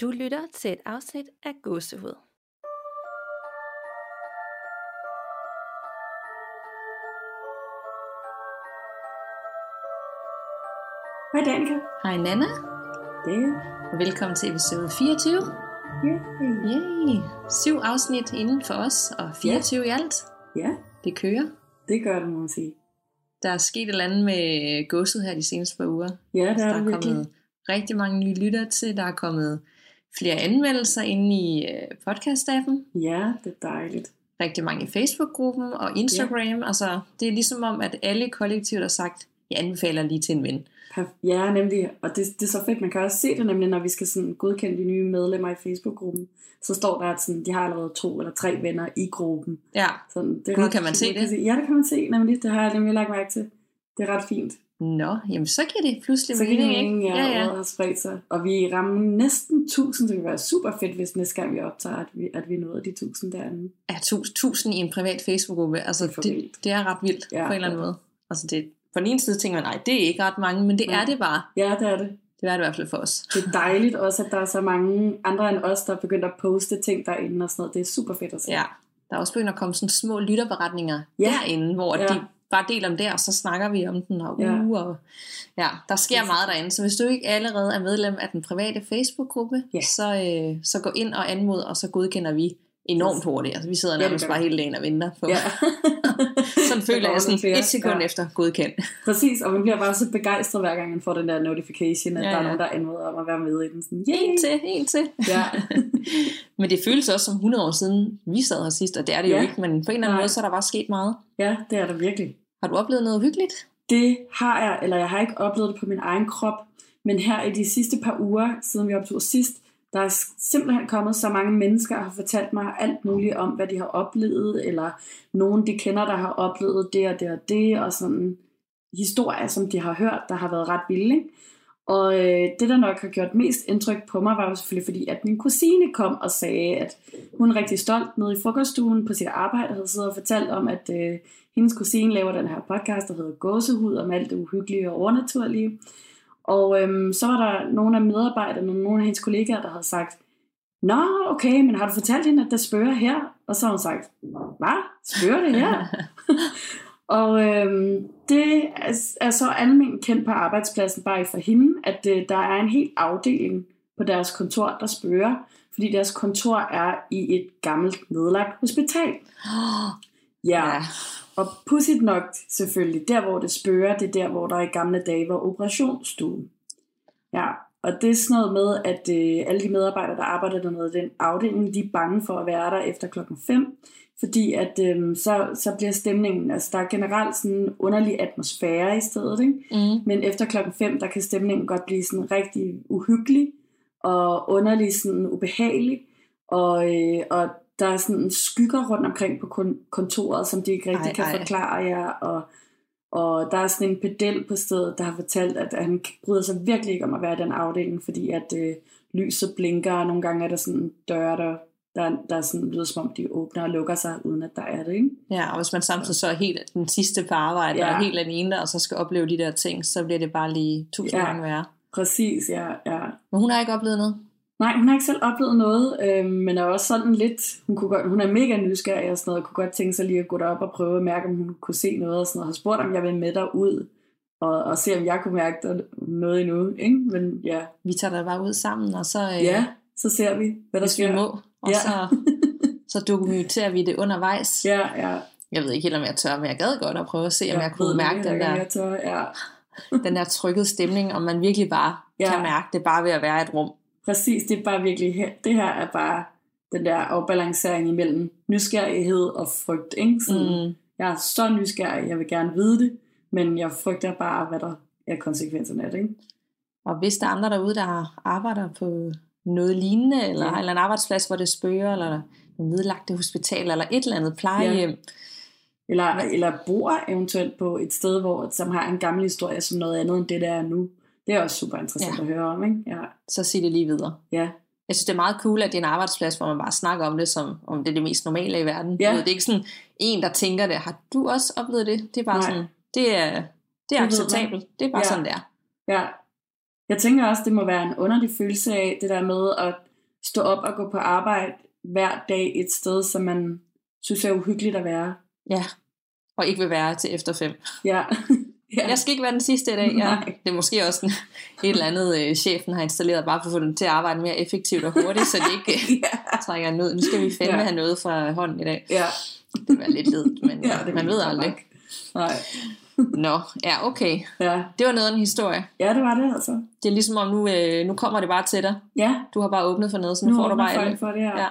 Du lytter til et afsnit af Gåsehud. Hej Danika. Hej Nana, Det og velkommen til episode 24. ja. Yay! Syv afsnit inden for os, og 24 i alt. ja, Det kører. det gør det, må man sige. Der er sket et eller andet med godset her de seneste par uger. Ja, det Altså, er der er virkelig. kommet rigtig mange nye lytter til. Der er kommet flere anmeldelser inde i øh, podcast-appen. Ja, det er dejligt. Rigtig mange i Facebook-gruppen og Instagram. Altså, det er ligesom om, at alle kollektivt har sagt, jeg anbefaler lige til en ven. Ja, nemlig. Og det, det er så fedt, man kan også se det nemlig, når vi skal sådan godkende de nye medlemmer i Facebook-gruppen. Så står der, at sådan, de har allerede to eller tre venner i gruppen. Ja, Sådan, det er Gud, ret kan man se det? Ja, det kan man se, nemlig. Det har jeg nemlig lagt mærke til. Det er ret fint. Nå, jamen så giver det pludselig Så kan det mening, mening, ikke? ja, ja. har spredt sig. Og vi rammer næsten 1000, så det kan være super fedt, hvis næste gang vi optager, at vi, at vi nåede de 1000 derinde. Ja, tu- tusind i en privat Facebook-gruppe. Altså, Det er det, det er ret vildt Ja, på en eller anden ja. måde. Altså, det, på den ene side tænker man, nej, det er ikke ret mange, men det Nej. er det bare. Ja, det er det. Det er det i hvert fald for os. Det er dejligt også, at der er så mange andre end os, der er begyndt at poste ting derinde og sådan noget. Det er super fedt at se. Ja, der er også begyndt at komme sådan små lytterberetninger Ja. derinde, hvor Ja. de bare deler om det, og så snakker vi om den, og, Ja. uh, og ja, der sker Præcis. meget derinde. Så hvis du ikke allerede er medlem af den private Facebook-gruppe, Ja. så, øh, så gå ind og anmod, og så godkender vi enormt hurtigt. Altså, vi sidder nærmest bare hele dagen og venter på. ja. sådan føler jeg sådan et sekund Ja. efter godkendt. Præcis, og man bliver bare så begejstret hver gang, man får den der notification, at Ja, ja, der er nogen, der anmoder om at være med i den. Sådan, En yay! til, en til. Ja. Men det føles også som 100 år siden, vi sad her sidst, og det er det jo Ja. ikke, men på en eller anden Nej. måde, så er der bare sket meget. ja, det er der virkelig. Har du oplevet noget hyggeligt? Det har jeg, eller jeg har ikke oplevet det på min egen krop, men her i de sidste par uger, siden vi optog sidst, der er simpelthen kommet så mange mennesker og har fortalt mig alt muligt om, hvad de har oplevet, eller nogen de kender, der har oplevet det og det og det, og sådan historier, som de har hørt, der har været ret vilde. Ikke? Og øh, det, der nok har gjort mest indtryk på mig, var jo selvfølgelig fordi, at min kusine kom og sagde, at hun er rigtig stolt nede i frokoststuen på sit arbejde, og havde siddet og fortalt om, at øh, hendes kusine laver den her podcast, der hedder Gåsehud, om alt det uhyggelige og overnaturlige. Og øhm, så var der nogle af medarbejderne, nogle af hendes kollegaer, der havde sagt, Nå, okay, men har du fortalt hende, at der spørger her? Og så har hun sagt, hvad? Spørger det her? og øhm, det er, er så almindeligt kendt på arbejdspladsen, bare for hende, at øh, der er en hel afdeling på deres kontor, der spørger, fordi deres kontor er i et gammelt nedlagt hospital. Ja, Ja. Og pudsigt nok selvfølgelig, der hvor det spørger, det er der, hvor der i gamle dage var operationsstue. Ja, og det er sådan noget med, at øh, alle de medarbejdere, der arbejder dernede i den afdeling, de er bange for at være der efter klokken 5, fordi at øh, så, så bliver stemningen, altså der er generelt sådan en underlig atmosfære i stedet, ikke? Mm. Men efter klokken 5, der kan stemningen godt blive sådan rigtig uhyggelig og underlig sådan ubehagelig. Og, øh, og der er sådan skygger rundt omkring på kon- kontoret, som de ikke rigtig Ej, kan ej. forklare jer. Og, og der er sådan en pedel på stedet, der har fortalt, at han bryder sig virkelig ikke om at være i den afdeling, fordi at øh, lyset blinker, og nogle gange er der sådan døre, der, der, der er sådan, lyder som om de åbner og lukker sig, uden at der er det. Ikke? Ja, og hvis man samtidig så er helt den sidste på arbejde, ja. Ja. og er helt alene, og så skal opleve de der ting, så bliver det bare lige tusind Ja. gange værre. Præcis, ja. ja. Men hun har ikke oplevet noget. Nej, hun har ikke selv oplevet noget, øh, men er også sådan lidt, hun, kunne godt, hun er mega nysgerrig og sådan noget, og kunne godt tænke sig lige at gå derop og prøve at mærke, om hun kunne se noget og sådan noget. Har spurgt, om jeg vil med derud og, og se, om jeg kunne mærke der noget endnu, ikke? Men ja, Vi tager da bare ud sammen, og så, øh, ja så ser vi, hvad der hvis vi sker. må, og Ja. så, så dokumenterer vi det undervejs. Ja, ja. Jeg ved ikke helt, om jeg tør, men jeg gad godt at prøve at se, om jeg, ved kunne mærke den jeg, der, Jeg tør, ja. den der trykkede stemning, om man virkelig bare Ja. kan mærke det bare ved at være i et rum. Præcis, det er bare virkelig. Det her er bare den der afbalancering imellem nysgerrighed og frygt. Ikke? Sådan, Mm. Jeg er så nysgerrig, jeg vil gerne vide det, men jeg frygter bare, hvad der er konsekvenserne af det. Ikke? Og hvis der er andre derude, der arbejder på noget lignende, eller Ja. en eller anden arbejdsplads, hvor det spøger, eller nedlagte hospitaler, eller et eller andet plejehjem, Eller, eller bor eventuelt på et sted, hvor, som har en gammel historie som noget andet end det, der er nu. Det er også super interessant Ja. at høre om. Ikke? Ja. så sig det lige videre. Ja. Jeg synes, det er meget cool, at det er en arbejdsplads, hvor man bare snakker om det, som om det er det mest normale i verden. Ja. Du ved, Det er ikke sådan en, der tænker det. Har du også oplevet det? Det er bare Nej. sådan, det er, det er acceptabelt. Det er bare Ja. sådan, det er. ja. Jeg tænker også, det må være en underlig følelse af det der med at stå op og gå på arbejde hver dag et sted, som man synes er uhyggeligt at være. Ja, og ikke vil være til efter fem. Ja. ja. Jeg skal ikke være den sidste i dag. Ja. Nej. Det er måske også en, et eller andet, øh, chefen har installeret, bare for at få dem til at arbejde mere effektivt og hurtigt, så de ikke ja. trækker en ud. Nu skal vi fandme Ja. have noget fra hånden i dag. ja. Det var lidt ledt, men ja ja, man ved aldrig. nok. Nej. Nå, ja, okay. Ja. Det var noget af en historie. ja, det var det altså. Det er ligesom om, nu, øh, nu kommer det bare til dig. Ja, Du har bare åbnet for noget, så nu, nu får du bare alle. for det her. Ja.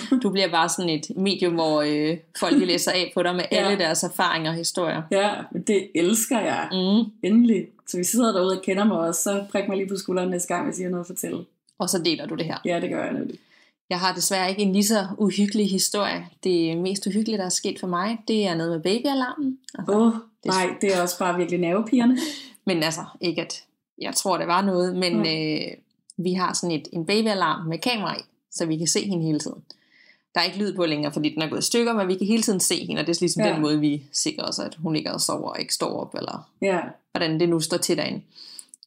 Du bliver bare sådan et medium, hvor øh, folk læser af på dig med Ja. alle deres erfaringer og historier. ja, men det elsker jeg. Mm. Endelig. Så vi sidder derude og kender mig også, så prik mig lige på skulderen næste gang, hvis I har noget at fortælle. Og så deler du det her. Ja, det gør jeg nemlig. Jeg har desværre ikke en lige så uhyggelig historie. Det mest uhyggelige, der er sket for mig, det er noget med babyalarmen. Altså, Åh, oh, det- nej, det er også bare virkelig nervepigerne. Men altså, ikke at jeg tror, det var noget, men øh, vi har sådan et, en babyalarm med kamera i, så vi kan se hende hele tiden. Der er ikke lyd på længere, fordi den er gået i stykker, men vi kan hele tiden se hende, og det er ligesom Ja. den måde, vi sikrer os, at hun ikke og sover og ikke står op, eller Ja, hvordan det nu står til derinde.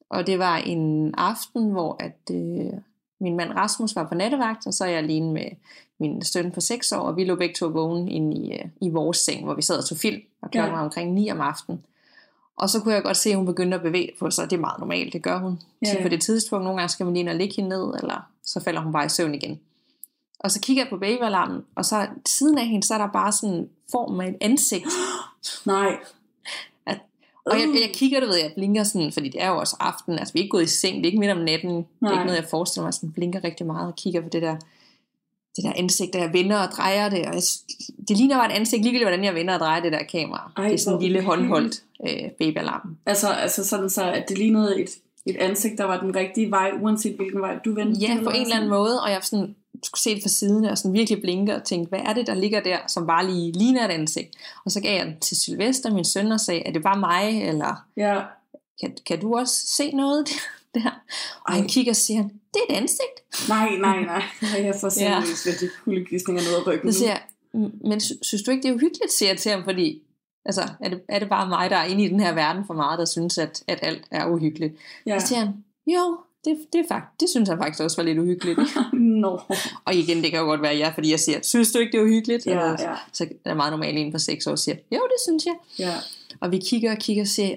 Og det var en aften, hvor at, øh, min mand Rasmus var på nattevagt, og så er jeg alene med min søn på 6 år, og vi lå begge to vågne inde i, øh, i vores seng, hvor vi sad og tog film, og klokken Ja. var omkring 9 om aftenen. Og så kunne jeg godt se, at hun begyndte at bevæge på sig. Det er meget normalt, det gør hun. Ja, Ja. ja. På det tidspunkt, nogle gange skal man lige ind og ligge hende ned, eller så falder hun bare i søvn igen. Og så kigger jeg på babyalarmen, og så siden af hende, så er der bare sådan en form af et ansigt. nej. Og jeg, Uh. jeg kigger, du ved, jeg blinker sådan, fordi det er jo også aften, altså vi er ikke gået i seng, det er ikke midt om natten, det er Nej. ikke noget, jeg forestiller mig, sådan blinker rigtig meget og kigger på det der, det der ansigt, der jeg vender og drejer det, og jeg, det ligner bare et ansigt, ligegyldigt hvordan jeg vender og drejer det der kamera. Ej, det er sådan en lille håndholdt øh, babyalarm. Altså, altså sådan så, at det lignede et, et ansigt, der var den rigtige vej, uanset hvilken vej du vendte. Ja, på en eller anden måde, og jeg sådan, skulle se det fra siden og sådan virkelig blinke og tænkte, hvad er det, der ligger der, som bare lige ligner et ansigt? Og så gav jeg den til Sylvester, min søn, og sagde, er det bare mig, eller Ja, kan, kan du også se noget der? Og han kigger og siger, det er et ansigt. nej, nej, nej. Jeg får seriøst ja. lidt kuldegysninger ned ad ryggen. Så siger jeg, "Mm, men sy- synes du ikke, det er uhyggeligt, siger jeg til ham, fordi altså, er, det, er det bare mig, der er inde i den her verden for meget, der synes, at, at alt er uhyggeligt? Ja. Så siger han, jo, det, det, er fakt, det synes han faktisk også var lidt uhyggeligt. Nå. og igen, det kan jo godt være ja, fordi jeg siger, synes du ikke, det er uhyggeligt? Ja, Eller- ja, Så er meget normalt en på seks år siger, jo, det synes jeg. ja. Og vi kigger og kigger og siger,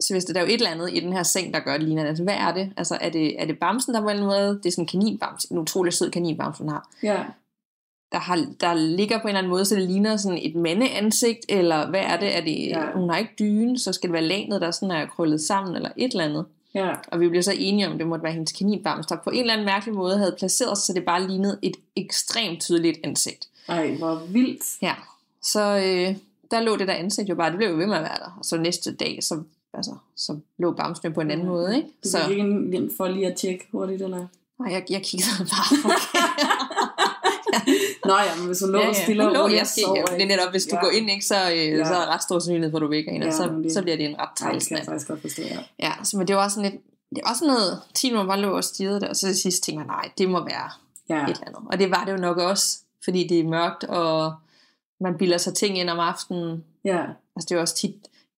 Sylvester, der er jo et eller andet i den her seng, der gør det ligner. Altså, hvad er det? Altså, er det, er det bamsen, der på en måde? Det er sådan en kaninbams, en utrolig sød kaninbams, hun har. Ja, der, har, der ligger på en eller anden måde, så det ligner sådan et mandeansigt, eller hvad er det? Er det Ja. Hun har ikke dyne, så skal det være lanet, der sådan er krøllet sammen, eller et eller andet. Ja. Og vi blev så enige om, at det måtte være hendes kaninbams, der på en eller anden mærkelig måde havde placeret sig, så det bare lignede et ekstremt tydeligt ansigt. Ej, hvor vildt. Ja, så øh, der lå det der ansigt jo bare, det blev jo ved med at være der. Og så næste dag, så, altså, så lå bamsen på en anden måde, ikke? Du Så ikke ind for lige at tjekke hurtigt, eller? nej, jeg, jeg kiggede bare forkert. Nå ja, men hvis hun lå ja, ja, ja. stille og roligt sov, ja, det er netop, hvis du Ja. går ind, ikke, så, øh, Ja. så er der ret stor sandsynlighed for, at du vækker hende, Ja, og så, det- så bliver det en ret træls nat. faktisk godt forstå, ja. Ja, så, men det var sådan lidt, det var sådan noget, 10 minutter bare lå og stirrede der, og så til sidst tænkte jeg, nej, det må være Ja, et eller andet. Og det var det jo nok også, fordi det er mørkt, og man bilder sig ting ind om aftenen. ja, Altså det er jo også tit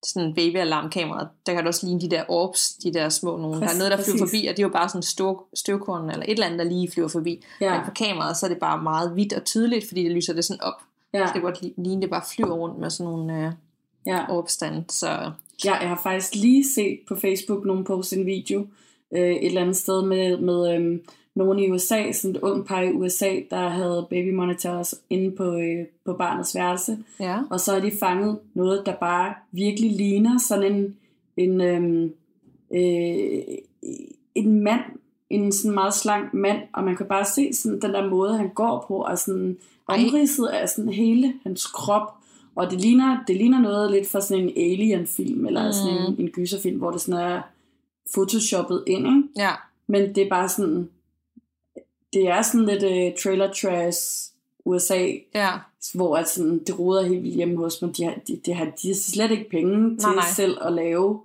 sådan en babyalarmkamera, der kan det også ligne de der orbs, de der små nogle. der er Præcis, noget, der flyver præcis. forbi, og det er jo bare sådan støv, støvkorn, eller et eller andet, der lige flyver forbi. ja, Men på kameraet, så er det bare meget hvidt og tydeligt, fordi det lyser det sådan op. ja, Det kan godt li- ligne, det bare flyver rundt med sådan nogle øh, ja. orbstand. Så Ja, jeg har faktisk lige set på Facebook nogen poste en video øh, et eller andet sted med, med øhm, nogen i USA, sådan et ung par i USA, der havde baby monitors inde på, øh, på barnets værelse. ja, Og så har de fanget noget, der bare virkelig ligner sådan en, en, øhm, øh, en mand, en sådan meget slank mand, og man kan bare se sådan den der måde, han går på, og sådan omridset af sådan hele hans krop, og det ligner, det ligner noget lidt fra sådan en alien-film, eller mm. sådan en, en gyserfilm, hvor det sådan er photoshoppet ind, ikke? ja, Men det er bare sådan, det er sådan lidt uh, trailer trash USA, ja, hvor at sådan, det roder helt vildt hjemme hos mig. De har, de, de, har, de har slet ikke penge til Nej, nej. selv at lave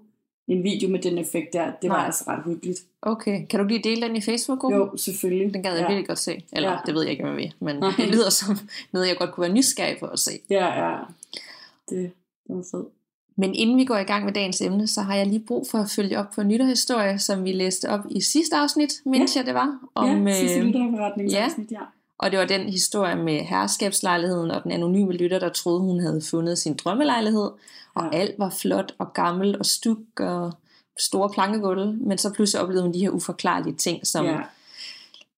en video med den effekt der. Det var Nej. altså ret hyggeligt. okay. Kan du lige dele den i Facebook-gruppen? Jo, selvfølgelig. Den gad jeg ja. virkelig godt se. Eller, ja. Ja. det ved jeg ikke, om jeg vil. Men Nej. det lyder som noget, jeg godt kunne være nysgerrig på at se. Ja, ja. Det, det var fedt. Men inden vi går i gang med dagens emne, så har jeg lige brug for at følge op på en nytterhistorie, som vi læste op i sidste afsnit, mens ja. jeg det var. Om, ja, sidste lytterberetningsafsnit, ja. ja. Og det var den historie med herskabslejligheden og den anonyme lytter, der troede, hun havde fundet sin drømmelejlighed. Og ja. alt var flot og gammel og stuk og store plankegulv. Men så pludselig oplevede hun de her uforklarlige ting, som ja.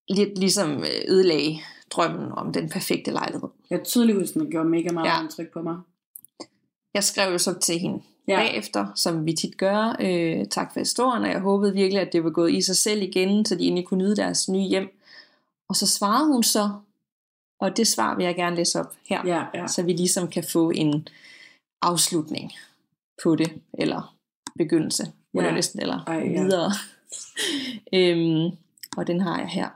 lidt ligesom øh, ødelagde drømmen om den perfekte lejlighed. Jeg tydeligvis, den gjorde mega meget ja. indtryk på mig. Jeg skrev jo så til hende ja. bagefter, som vi tit gør. Øh, tak for historien, og jeg håbede virkelig, at det var gået i sig selv igen, så de egentlig kunne nyde deres nye hjem. Og så svarede hun så, og det svar vil jeg gerne læse op her, ja, ja. så vi ligesom kan få en afslutning på det, eller begyndelse, ja. eller næsten, eller Ej, ja. videre. øhm, og den har jeg her.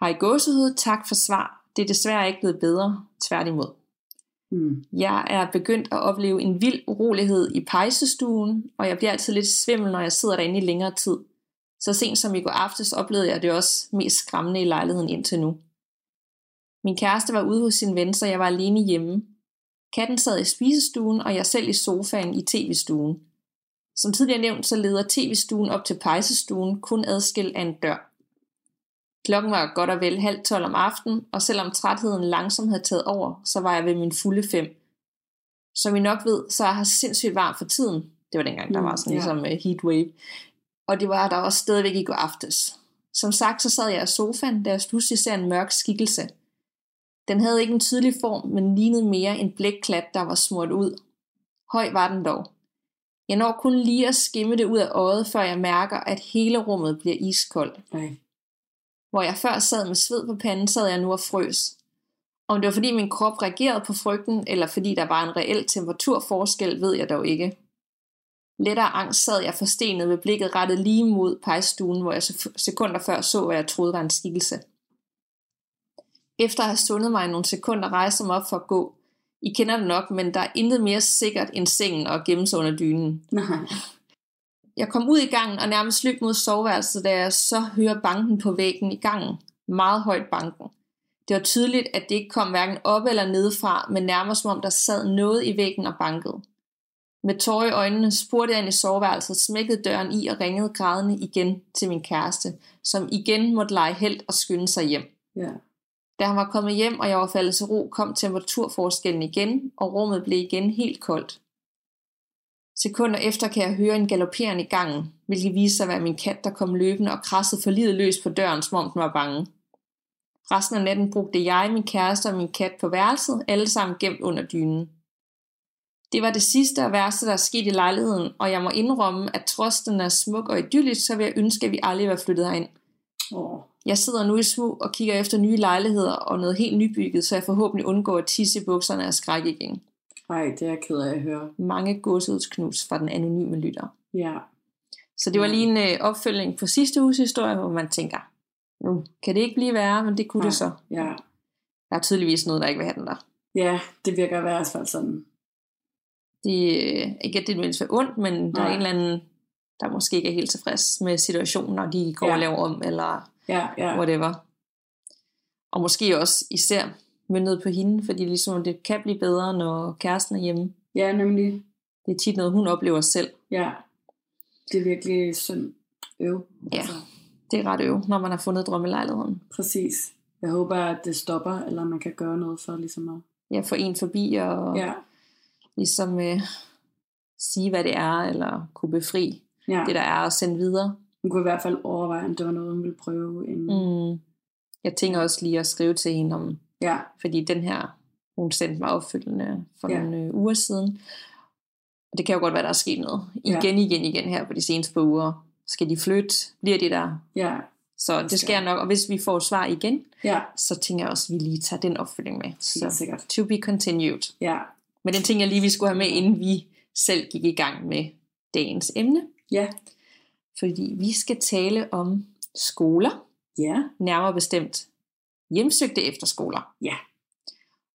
Hej gåsehud, tak for svar. Det er desværre ikke blevet bedre, tværtimod. Mm. Jeg er begyndt at opleve en vild urolighed i pejsestuen, og jeg bliver altid lidt svimmel, når jeg sidder derinde i længere tid. Så sent som i går aftes oplevede jeg det også mest skræmmende i lejligheden indtil nu. Min kæreste var ude hos sin ven, så jeg var alene hjemme. Katten sad i spisestuen, og jeg selv i sofaen i tv-stuen. Som tidligere nævnt, så leder tv-stuen op til pejsestuen, kun adskilt af en dør. Klokken var godt og vel halv tolv om aftenen, og selvom trætheden langsomt havde taget over, så var jeg ved min fulde fem. Som I nok ved, så er jeg sindssygt varm for tiden. Det var dengang, der mm, var sådan ja. ligesom uh, heat wave. Og det var der også stadigvæk i går aftes. Som sagt, så sad jeg i sofaen, da jeg pludselig ser en mørk skikkelse. Den havde ikke en tydelig form, men lignede mere en blækklat, der var smurt ud. Høj var den dog. Jeg når kun lige at skimme det ud af øjet, før jeg mærker, at hele rummet bliver iskoldt. Nej. Hvor jeg før sad med sved på panden, sad jeg nu og frøs. Om det var fordi min krop reagerede på frygten, eller fordi der var en reel temperaturforskel, ved jeg dog ikke. Lettere angst sad jeg forstenet med blikket rettet lige mod pejstuen, hvor jeg sekunder før så, hvad jeg troede var en skikkelse. Efter at have sundet mig nogle sekunder, rejste mig op for at gå. I kender det nok, men der er intet mere sikkert end sengen og gemme sig under dynen. Nej. Jeg kom ud i gangen og nærmest løb mod soveværelset, da jeg så hører banken på væggen i gangen. Meget højt banken. Det var tydeligt, at det ikke kom hverken op eller nedefra, men nærmest som om der sad noget i væggen og bankede. Med tårer i øjnene spurgte jeg ind i soveværelset, smækkede døren i og ringede grædende igen til min kæreste, som igen måtte lege held og skynde sig hjem. Ja. Da han var kommet hjem, og jeg var faldet til ro, kom temperaturforskellen igen, og rummet blev igen helt koldt. Sekunder efter kan jeg høre en galopperende i gangen, hvilket viser sig at være min kat, der kom løbende og krassede for livet løs på døren, som om den var bange. Resten af natten brugte jeg, min kæreste og min kat på værelset, alle sammen gemt under dynen. Det var det sidste og værste, der er sket i lejligheden, og jeg må indrømme, at trods den er smuk og idyllisk, så vil jeg ønske, at vi aldrig var flyttet herind. Oh. Jeg sidder nu i smug og kigger efter nye lejligheder og noget helt nybygget, så jeg forhåbentlig undgår at tisse i bukserne af skræk igen. Nej, det er jeg ked af at høre. Mange godshedsknus fra den anonyme lytter. Ja. Så det var lige en øh, opfølging på sidste uges historie, hvor man tænker, nu kan det ikke blive værre, men det kunne ja. det så. Ja. Der er tydeligvis noget, der ikke vil have den der. Ja, det virker i hvert fald sådan. Det, øh, ikke at det er for ondt, men Nej. der er en eller anden, der måske ikke er helt tilfreds med situationen, når de går ja. og laver om, eller ja, ja. whatever. Og måske også især møntet på hende, fordi ligesom det kan blive bedre, når kæresten er hjemme. Ja, nemlig. Det er tit noget, hun oplever selv. Ja, det er virkelig synd øv. Ja, altså. det er ret øv, når man har fundet drømmelejligheden. Præcis. Jeg håber, at det stopper, eller man kan gøre noget for ligesom at... Ja, få en forbi og ja. ligesom øh, sige, hvad det er, eller kunne befri ja. det, der er, og sende videre. Hun kunne i hvert fald overveje, om det var noget, hun ville prøve. Inden... Mm. Jeg tænker også lige at skrive til hende om, Ja. Fordi den her, hun sendte mig opfølgende for Ja. nogle øh, uger siden. Og det kan jo godt være, der er sket noget. Ja. Igen, igen, igen her på de seneste par uger. Skal de flytte? Bliver de der? Ja, Så det sker nok. Og hvis vi får svar igen, ja, så tænker jeg også, at vi lige tager den opfølging med. Så sikkert. to be continued. Ja, Men den tænker jeg lige, vi skulle have med, inden vi selv gik i gang med dagens emne. ja, Fordi vi skal tale om skoler, ja, nærmere bestemt hjemsøgte efterskoler. Ja.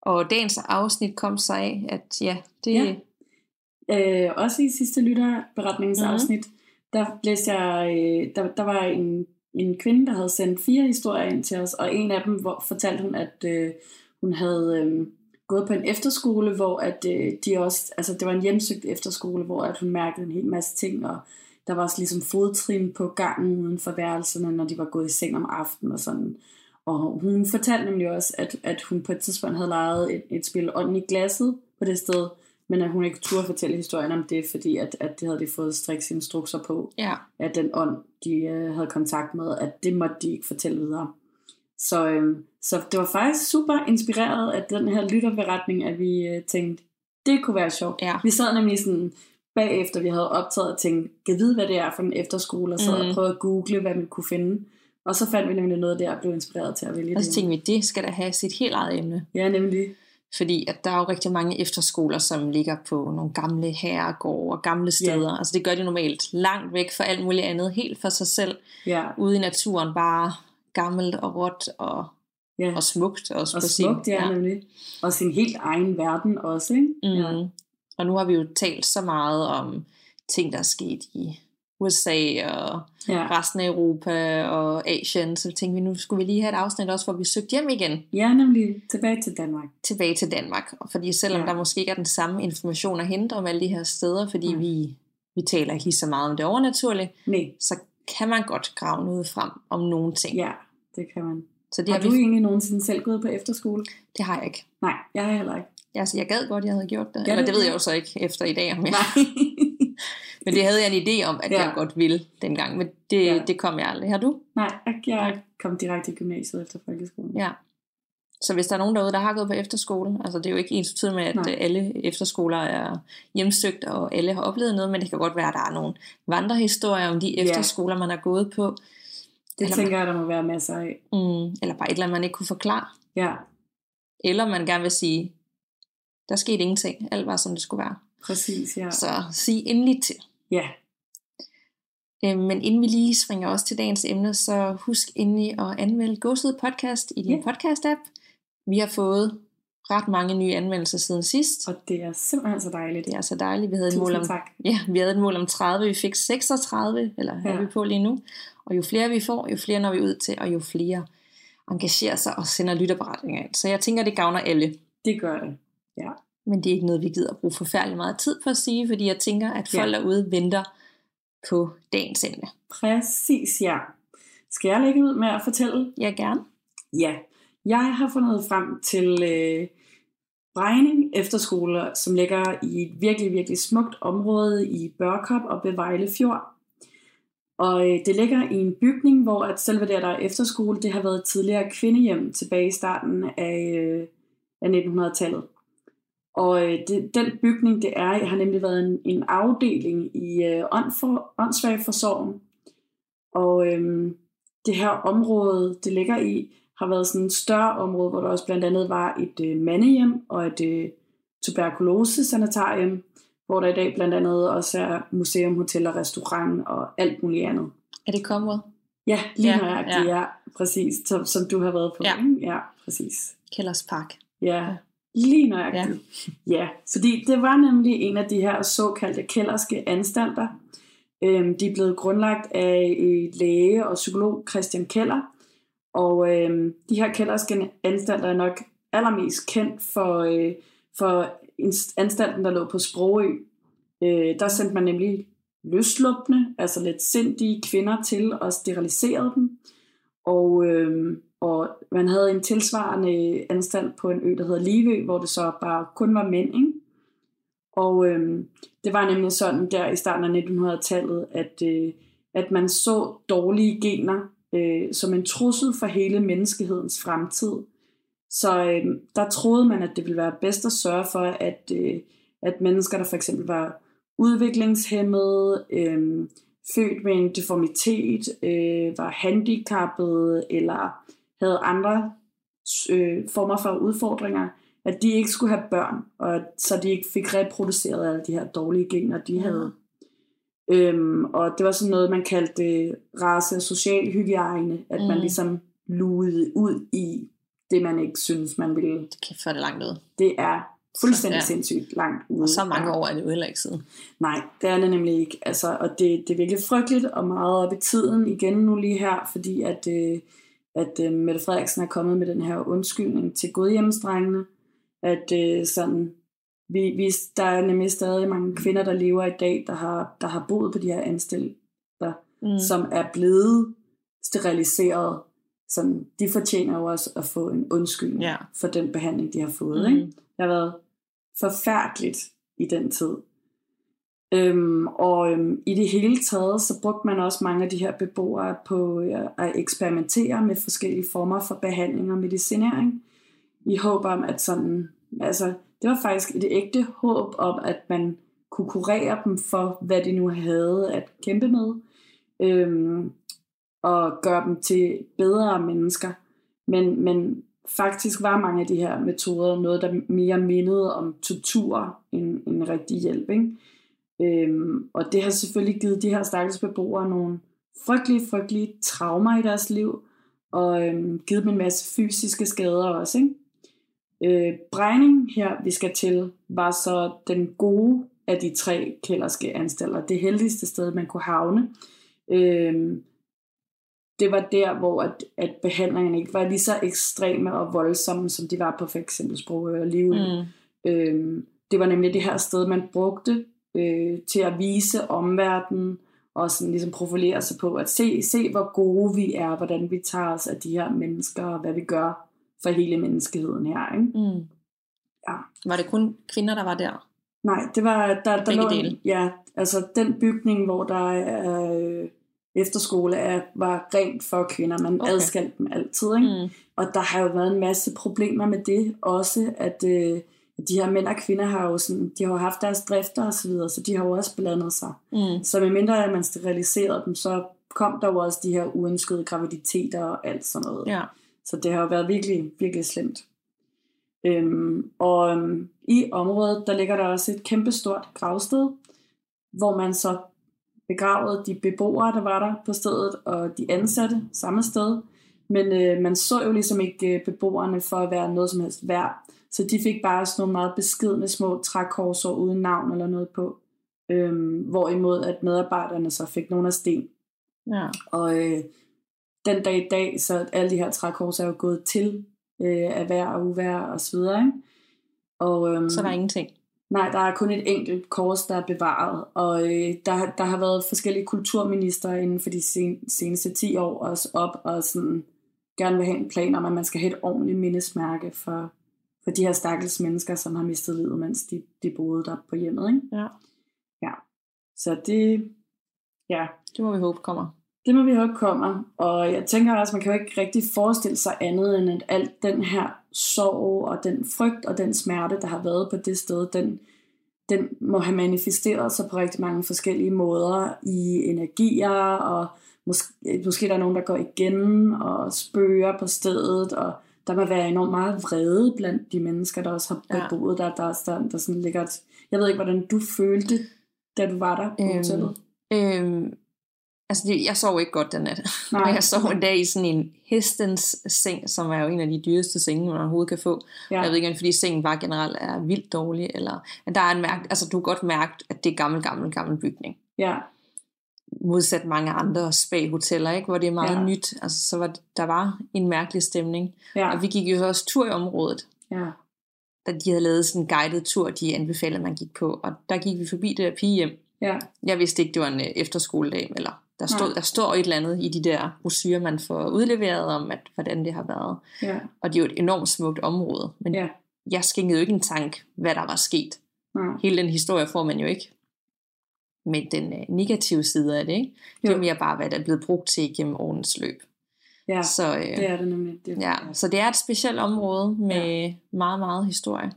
Og dagens afsnit kom sig af, at ja, det Ja. Øh, også i sidste lytterberetningsafsnit, mm-hmm. der læste jeg, øh, der, der var en, en kvinde, der havde sendt fire historier ind til os, og en af dem hvor, fortalte hun, at øh, hun havde øh, gået på en efterskole, hvor at, øh, de også, altså det var en hjemsøgt efterskole, hvor at hun mærkede en hel masse ting, og der var også ligesom fodtrin på gangen uden for værelserne, når de var gået i seng om aftenen og sådan. Og hun fortalte nemlig også, at, at hun på et tidspunkt havde lejet et, et spil Ånden i glasset på det sted, men at hun ikke turde fortælle historien om det, fordi at, at det havde de fået striks instrukser på, Ja. at den ånd, de øh, havde kontakt med, at det måtte de ikke fortælle videre. Så, øh, så det var faktisk super inspireret af den her lytterberetning, at vi øh, tænkte, det kunne være sjovt. Ja. Vi sad nemlig sådan bagefter, vi havde optaget og tænkte, kan vide, hvad det er for en efterskole, og så Mm. prøvede at google, hvad man kunne finde. Og så fandt vi nemlig noget der, og blev inspireret til at vælge Og så det. tænkte vi, det skal da have sit helt eget emne. Ja, nemlig. Fordi at der er jo rigtig mange efterskoler, som ligger på nogle gamle herregårde og gamle steder. Altså det gør de normalt langt væk fra alt muligt andet, helt for sig selv. Ja, Ude i naturen bare gammelt og råt og, ja. og smukt også og på sin. smukt, ja, nemlig. Og sin helt egen verden også, ikke? Mm. Ja. Og nu har vi jo talt så meget om ting, der er sket i USA og Ja. resten af Europa og Asien. Så tænkte vi, nu skulle vi lige have et afsnit også, hvor vi søgte hjem igen ja, nemlig tilbage til Danmark. tilbage til Danmark. Fordi selvom Ja. ja. der måske ikke er den samme information at hente om alle de her steder, fordi Mm. vi, vi taler ikke lige så meget om det overnaturlige, Nej, så kan man godt grave noget frem om nogle ting. ja, det kan man. Så det Har har, du vi, egentlig nogensinde selv gået på efterskole? det har jeg ikke. Nej, jeg har heller ikke. Altså, jeg gad godt, jeg havde gjort det. Gad Eller du det ved det? jeg jo så ikke efter i dag, om jeg, Nej. men det havde jeg en idé om, at Ja. jeg godt ville dengang. Men det, Ja. ja. det kom jeg aldrig. Har du? Nej, jeg- kom direkte i gymnasiet efter folkeskolen. Ja. Så hvis der er nogen derude, der har gået på efterskole, altså det er jo ikke ens betydning med, at Nej. Alle efterskoler er hjemstøgt, og alle har oplevet noget, men det kan godt være, at der er nogle vandrehistorier om de Ja. efterskoler, man har gået på, Det Eller- tænker jeg, der må være masser af. mm, eller bare et eller andet, man ikke kunne forklare, Ja, eller man gerne vil sige, der skete ingenting, alt var som det skulle være. præcis, ja. Så sig endelig til. Ja, Øh, Men inden vi lige springer også til dagens emne, så husk endelig at anmelde Gåsud Podcast i din Ja. podcast-app. Vi har fået ret mange nye anmeldelser siden sidst. og det er simpelthen så dejligt. Det er så dejligt. Vi havde et mål Tusind om, tak. ja, vi havde et mål om 30, vi fik 36, eller. Ja. er vi på lige nu. Og jo flere vi får, jo flere når vi ud til, og jo flere engagerer sig og sender lytterberetninger ind. Så jeg tænker, det gavner alle. Det gør det. Ja. Men det er ikke noget, vi gider at bruge forfærdelig meget tid på at sige, fordi jeg tænker, at folk Ja. derude venter på dagens emne. Præcis, ja. Skal jeg lægge ud med at fortælle? Jeg gerne. Ja. Jeg har fundet frem til øh, Brejning Efterskole, som ligger i et virkelig, virkelig smukt område i Børkop og ved Vejle Fjord. Og øh, det ligger i en bygning, hvor at selve det, der er efterskole, det har været et tidligere kvindehjem tilbage i starten af, øh, af 1900-tallet. Og øh, det, den bygning, det er, har nemlig været en, en afdeling i øh, ånd for, åndssvagforsorgen. Og øh, det her område, det ligger i, har været sådan et større område, hvor der også blandt andet var et øh, mandehjem og et øh, tuberkulose-sanitarium, hvor der i dag blandt andet også er museum, hotel og restaurant og alt muligt andet. Er det kommet? Ja, lige Ja, ja, nøjagtigt, ja. ja. præcis, som, som du har været på. Ja. ja præcis. Kælders Park. Ja, lige nøjagtigt. Ja. ja, fordi det var nemlig en af de her såkaldte kælderske anstalter. Øhm, de er blevet grundlagt af øh, læge og psykolog Christian Keller. Og øhm, de her kælderske anstalter er nok allermest kendt for, øh, for anstalten, der lå på Sprogø. Øh, der sendte man nemlig løslupne, altså lidt sindige kvinder til og steriliserede dem. Og, øhm, og man havde en tilsvarende anstalt på en ø, der hedder Livø, hvor det så bare kun var mænd. Ikke? Og øhm, det var nemlig sådan der i starten af 1900-tallet, at, øh, at man så dårlige gener øh, som en trussel for hele menneskehedens fremtid. Så øh, der troede man, at det ville være bedst at sørge for, at, øh, at mennesker, der for eksempel var udviklingshemmede, øh, født med en deformitet, øh, var handicappede eller havde andre øh, former for udfordringer, at de ikke skulle have børn, og så de ikke fik reproduceret alle de her dårlige gener, de havde. Øhm, og det var sådan noget, man kaldte race- og social hygiejne, at mm. man Mm. ligesom lugede ud i det, man ikke synes, man ville. Det kan føre det langt ud. Det er fuldstændig Så, ja. sindssygt langt ude. Og så mange år er det jo heller ikke siden. Nej, det er det nemlig ikke. Altså, og det, det er virkelig frygteligt og meget op i tiden igen nu lige her, fordi at, øh, at øh, Mette Frederiksen er kommet med den her undskyldning til godhjemmesdrengene. At øh, sådan, vi, vi, der er nemlig stadig mange kvinder, der lever i dag, der har, der har boet på de her anstalter, mm. som er blevet steriliseret. Sådan, de fortjener jo også at få en undskyldning Ja. for den behandling, de har fået. Mm. Ikke? Det har været forfærdeligt i den tid. Øhm, og øhm, i det hele taget, så brugte man også mange af de her beboere på øh, at eksperimentere med forskellige former for behandling og medicinering. I håb om, at sådan, altså, det var faktisk et ægte håb om, at man kunne kurere dem for, hvad de nu havde at kæmpe med, øhm, og gøre dem til bedre mennesker. Men, men faktisk var mange af de her metoder noget, der mere mindede om tortur end, end rigtig hjælp. Ikke? Øhm, og det har selvfølgelig givet de her stakkels beboere nogle frygtelige, frygtelige traumer i deres liv, og øhm, givet dem en masse fysiske skader også. Ikke? Øh, Brejning her, vi skal til, var så den gode af de tre kælderske anstalter. Det heldigste sted, man kunne havne. Øhm, det var der, hvor at, at behandlingerne ikke var lige så ekstreme og voldsomme, som de var på for eksempel Sprogø og Livø. Mm. Øhm, det var nemlig det her sted, man brugte øh, til at vise omverdenen og sådan ligesom profilere sig på, at se, se hvor gode vi er, hvordan vi tager os af de her mennesker, og hvad vi gør for hele menneskeheden her. Ikke? Mm. Ja. Var det kun kvinder, der var der? Nej, det var, der, der lå, dele. ja, altså den bygning, hvor der er øh, efterskole, er, var rent for kvinder. Man okay. adskilte dem altid, ikke? Mm. Og der har jo været en masse problemer med det også, at øh, de her mænd og kvinder har jo, sådan, de har jo haft deres drifter og så videre, så de har jo også blandet sig. Mm. Så medmindre at man steriliserede dem, så kom der jo også de her uønskede graviditeter og alt sådan noget. Ja. Så det har jo været virkelig, virkelig slemt. Øhm, og øhm, i området, der ligger der også et kæmpestort gravsted, hvor man så begravede de beboere, der var der på stedet, og de ansatte samme sted. Men øh, man så jo ligesom ikke øh, beboerne for at være noget som helst værd. Så de fik bare sådan nogle meget beskedne små trækorser uden navn eller noget på. Øhm, hvorimod at medarbejderne så fik nogle af sten. ja. Og øh, den dag i dag, så alle de her trækors er jo gået til øh, af vejr og uvejr og så videre. Ikke? Og, øhm, Så der er ingenting. Nej, der er kun et enkelt kors, der er bevaret. Og øh, der, der har været forskellige kulturminister inden for de sen, seneste 10 år også op og sådan gerne vil have en plan om, at man skal have et ordentligt mindesmærke for, for de her stakkels mennesker, som har mistet livet, mens de, de boede der på hjemmet. Ikke? Ja. Ja. Så det, ja, Det må vi håbe kommer. det må vi håbe kommer. Og jeg tænker også, man kan jo ikke rigtig forestille sig andet, end at alt den her sorg og den frygt og den smerte, der har været på det sted, den, den må have manifesteret sig på rigtig mange forskellige måder i energier, og måske, måske der er nogen, der går igen og spøger på stedet, og der må være enormt meget vrede blandt de mennesker, der også har Ja. beboet der, der, der, der sådan ligger et, Jeg ved ikke, hvordan du følte, da du var der på Øhm, hotellet. Øhm, altså, det, jeg sov ikke godt den nat. Nej. Men jeg sov en dag i sådan en hestens seng, som er jo en af de dyreste senge, man overhovedet kan få. Ja. Ja. Jeg ved ikke, om fordi sengen bare generelt er vildt dårlig, eller at der er en mærke, altså du kan godt mærke, at det er gammel, gammel, gammel bygning. Ja, Modsat mange andre spa-hoteller, ikke? hvor det er meget ja. Ja. nyt. Altså, så var det, der var en mærkelig stemning. ja, Og vi gik jo også tur i området, ja, da de havde lavet sådan en guided tur, de anbefalede, man gik på. Og der gik vi forbi det der pigehjem. ja, Jeg vidste ikke, det var en øh, efterskoledag, eller der, stod, Nej. der står et eller andet i de der brosyrer, man får udleveret om, at, hvordan det har været. ja, Og det er jo et enormt smukt område, men ja, jeg skænkede jo ikke en tank, hvad der var sket. nej. Hele den historie får man jo ikke. Men den øh, negative side af det, ikke? det er mere bare, hvad der er blevet brugt til gennem årens løb. Ja, Så, øh, det er det nemlig. Det, ja, så det er et specielt område med ja. meget, meget historie.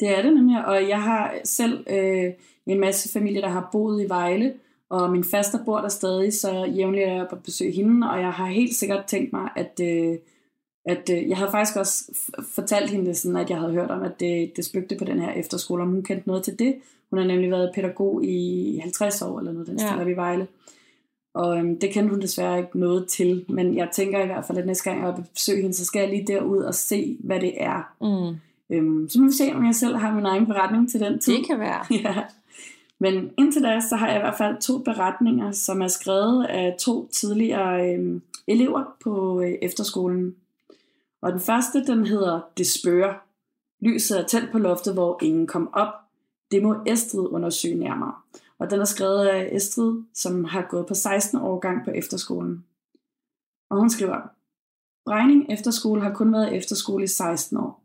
Det er det nemlig, og jeg har selv øh, en masse familie, der har boet i Vejle, og min faster bor der stadig, så jævnligt er jeg på besøg hende, og jeg har helt sikkert tænkt mig, at, øh, at øh, jeg havde faktisk også fortalt hende det sådan, at jeg havde hørt om, at det, det spøgte på den her efterskole, om hun kendte noget til det. Hun har nemlig været pædagog i 50 år, eller noget den Ja. stil op i Vejle. Og øhm, det kendte hun desværre ikke noget til, men jeg tænker i hvert fald, at næste gang jeg er på besøg hende, så skal jeg lige derud og se, hvad det er. Mm, Øhm, så må vi se, om jeg selv har min egen beretning til den tid. det kan være. Ja. Men indtil da, så har jeg i hvert fald to beretninger, som er skrevet af to tidligere øhm, elever på øh, efterskolen. Og den første, den hedder Det spørger. Lyset er tændt på loftet, hvor ingen kom op. Det må Estrid undersøge nærmere. Og den er skrevet af Estrid, som har gået på 16 årgang på efterskolen. Og hun skriver, Brejning Efterskole har kun været efterskole i 16 år.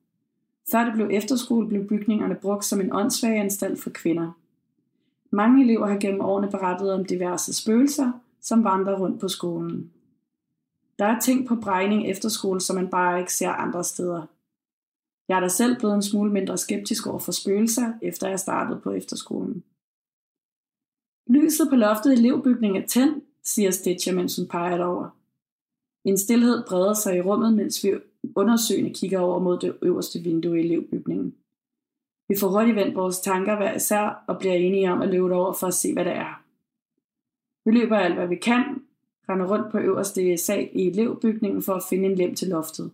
Før det blev efterskole, blev bygningerne brugt som en åndssvag anstalt for kvinder. Mange elever har gennem årene berettet om diverse spøgelser, som vandrer rundt på skolen. Der er ting på Brejning Efterskole, som man bare ikke ser andre steder. Jeg er da selv blevet en smule mindre skeptisk over for spøgelser, efter jeg startede på efterskolen. Lyset på loftet i elevbygningen er tændt, siger Stitcher, mens hun peger over. En stillhed breder sig i rummet, mens vi undersøgende kigger over mod det øverste vindue i elevbygningen. Vi får hurtigt vendt vores tanker hver især og bliver enige om at løbe over for at se, hvad det er. Vi løber alt, hvad vi kan, render rundt på øverste sal i elevbygningen for at finde en lem til loftet.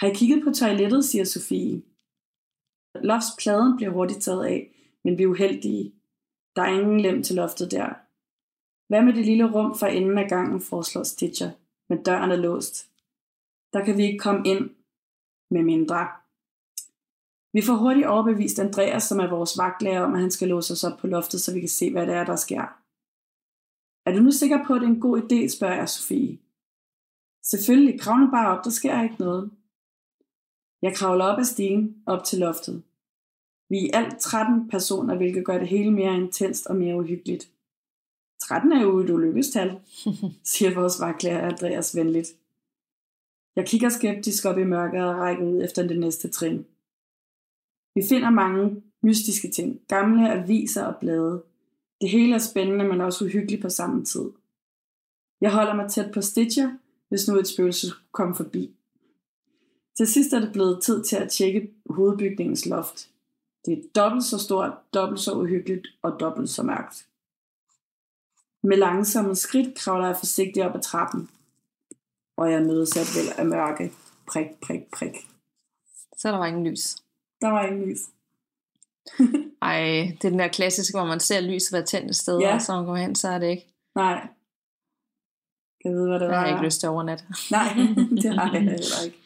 Har I kigget på toilettet, siger Sofie. Loftspladen bliver hurtigt taget af, men vi er uheldige. Der er ingen lem til loftet der. Hvad med det lille rum for enden af gangen, foreslår Stitcher, men døren er låst. Der kan vi ikke komme ind, med mindre. Vi får hurtigt overbevist Andreas, som er vores vagtlærer, om at han skal låse os op på loftet, så vi kan se, hvad det er, der sker. Er du nu sikker på, at det er en god idé, spørger jeg Sofie. Selvfølgelig, kravne bare op, der sker ikke noget. Jeg kravler op ad stigen, op til loftet. Vi er alt 13 personer, hvilket gør det hele mere intenst og mere uhyggeligt. 13 er jo et ulykkestal, siger vores vagtlærer Andreas venligt. Jeg kigger skeptisk op i mørket og rækker ud efter det næste trin. Vi finder mange mystiske ting, gamle aviser og blade. Det hele er spændende, men også uhyggeligt på samme tid. Jeg holder mig tæt på Stitcher, hvis nu et spøgelse skulle komme forbi. Til sidst er det blevet tid til at tjekke hovedbygningens loft. Det er dobbelt så stort, dobbelt så uhyggeligt og dobbelt så mørkt. Med langsomme skridt kravler jeg forsigtigt op ad trappen, og jeg mødes af vel af mørke. Prik, prik, prik. Så der var ingen lys. Der var ingen lys. Ej, det er den der klassiske, hvor man ser lyset være tændt et sted, Ja. og så man kommer hen, så er det ikke. Nej. Jeg ved, hvad det Det var. har jeg ikke lyst til overnat. Nej, det har jeg heller ikke.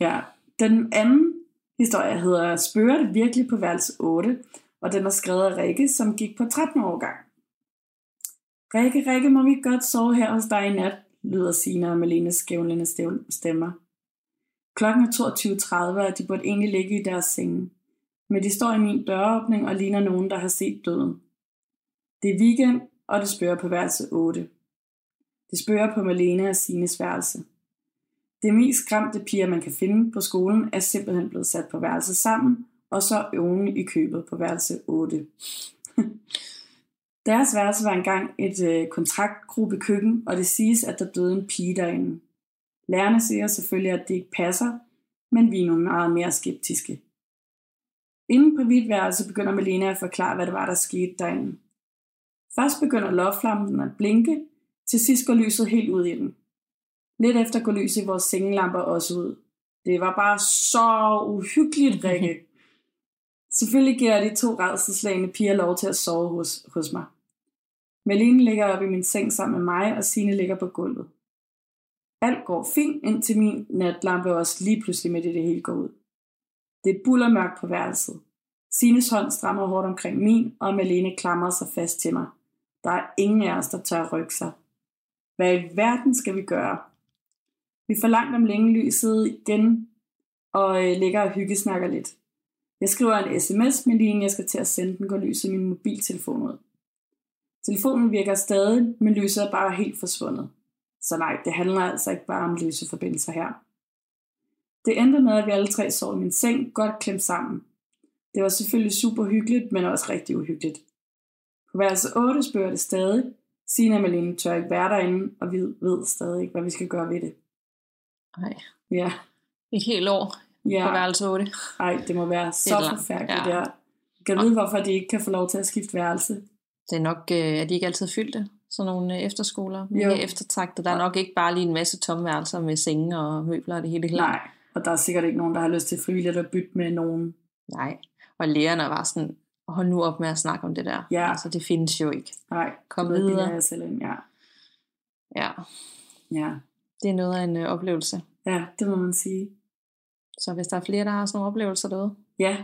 Ja, den anden historie hedder Spørger det virkelig på værelse 8, og den er skrevet af Rikke, som gik på 13 år gang. Rikke, Rikke, må vi godt sove her hos dig i nat, lyder Sina og Malenes skævlende stemmer. Klokken er 22.30, og de burde egentlig ligge i deres senge. Men de står i min døråbning og ligner nogen, der har set døden. Det er weekend, og det spørger på værelse 8. Det spørger på Malene og Sines værelse. Det mest skræmte piger, man kan finde på skolen, er simpelthen blevet sat på værelse sammen, og så oven i købet på værelse 8. Deres værelse var engang et øh, kontraktgruppe køkken, og det siges, at der døde en pige derinde. Lærerne siger selvfølgelig, at det ikke passer, men vi er nogle meget mere skeptiske. Inden på hvidt værelse begynder Malene at forklare, hvad det var, der skete derinde. Først begynder lovflammen at blinke, til sidst går lyset helt ud i den. Lidt efter går lyset i vores sengelamper også ud. Det var bare så uhyggeligt, Rikke. Selvfølgelig giver jeg de to redselslagende piger lov til at sove hos, hos mig. Malene ligger oppe i min seng sammen med mig, og Signe ligger på gulvet. Alt går fint, indtil min natlampe også lige pludselig midt i det hele går ud. Det er bullermørkt på værelset. Sines hånd strammer hårdt omkring min, og Malene klamrer sig fast til mig. Der er ingen af os, der tør rykke sig. Hvad i verden skal vi gøre? Vi får langt om længe lyset igen, og øh, ligger og hyggesnakker lidt. Jeg skriver en sms, men lige inden jeg skal til at sende den, går lyset min mobiltelefon ud. Telefonen virker stadig, men lyset er bare helt forsvundet. Så nej, det handler altså ikke bare om løse forbindelser her. Det endte med, at vi alle tre sov i min seng, godt klemt sammen. Det var selvfølgelig super hyggeligt, men også rigtig uhyggeligt. På værelse 8 spørger det stadig. Sina og Malene tør ikke være derinde, og vi ved stadig ikke, hvad vi skal gøre ved det. Nej, Ja, et helt år på ja. værelse 8. Ej, det må være så langt, forfærdeligt ja. ja. kan vide, hvorfor de ikke kan få lov til at skifte værelse. Det er nok, øh, er de ikke altid fyldte, sådan nogle øh, efterskoler. Jo. Eftertragtet. Der er nok ikke bare lige en masse tomme værelser med senge og møbler og det hele. Nej, og der er sikkert ikke nogen, der har lyst til frivilligt at bytte med nogen. Nej. Og lærerne var sådan, hold nu op med at snakke om det der. Ja. Altså, det findes jo ikke. Nej, Kom det videre. jeg selv ind. Ja. Ja, ja, det er noget af en øh, oplevelse. ja, det må man sige. Så hvis der er flere, der har sådan nogle oplevelser derude. Ja,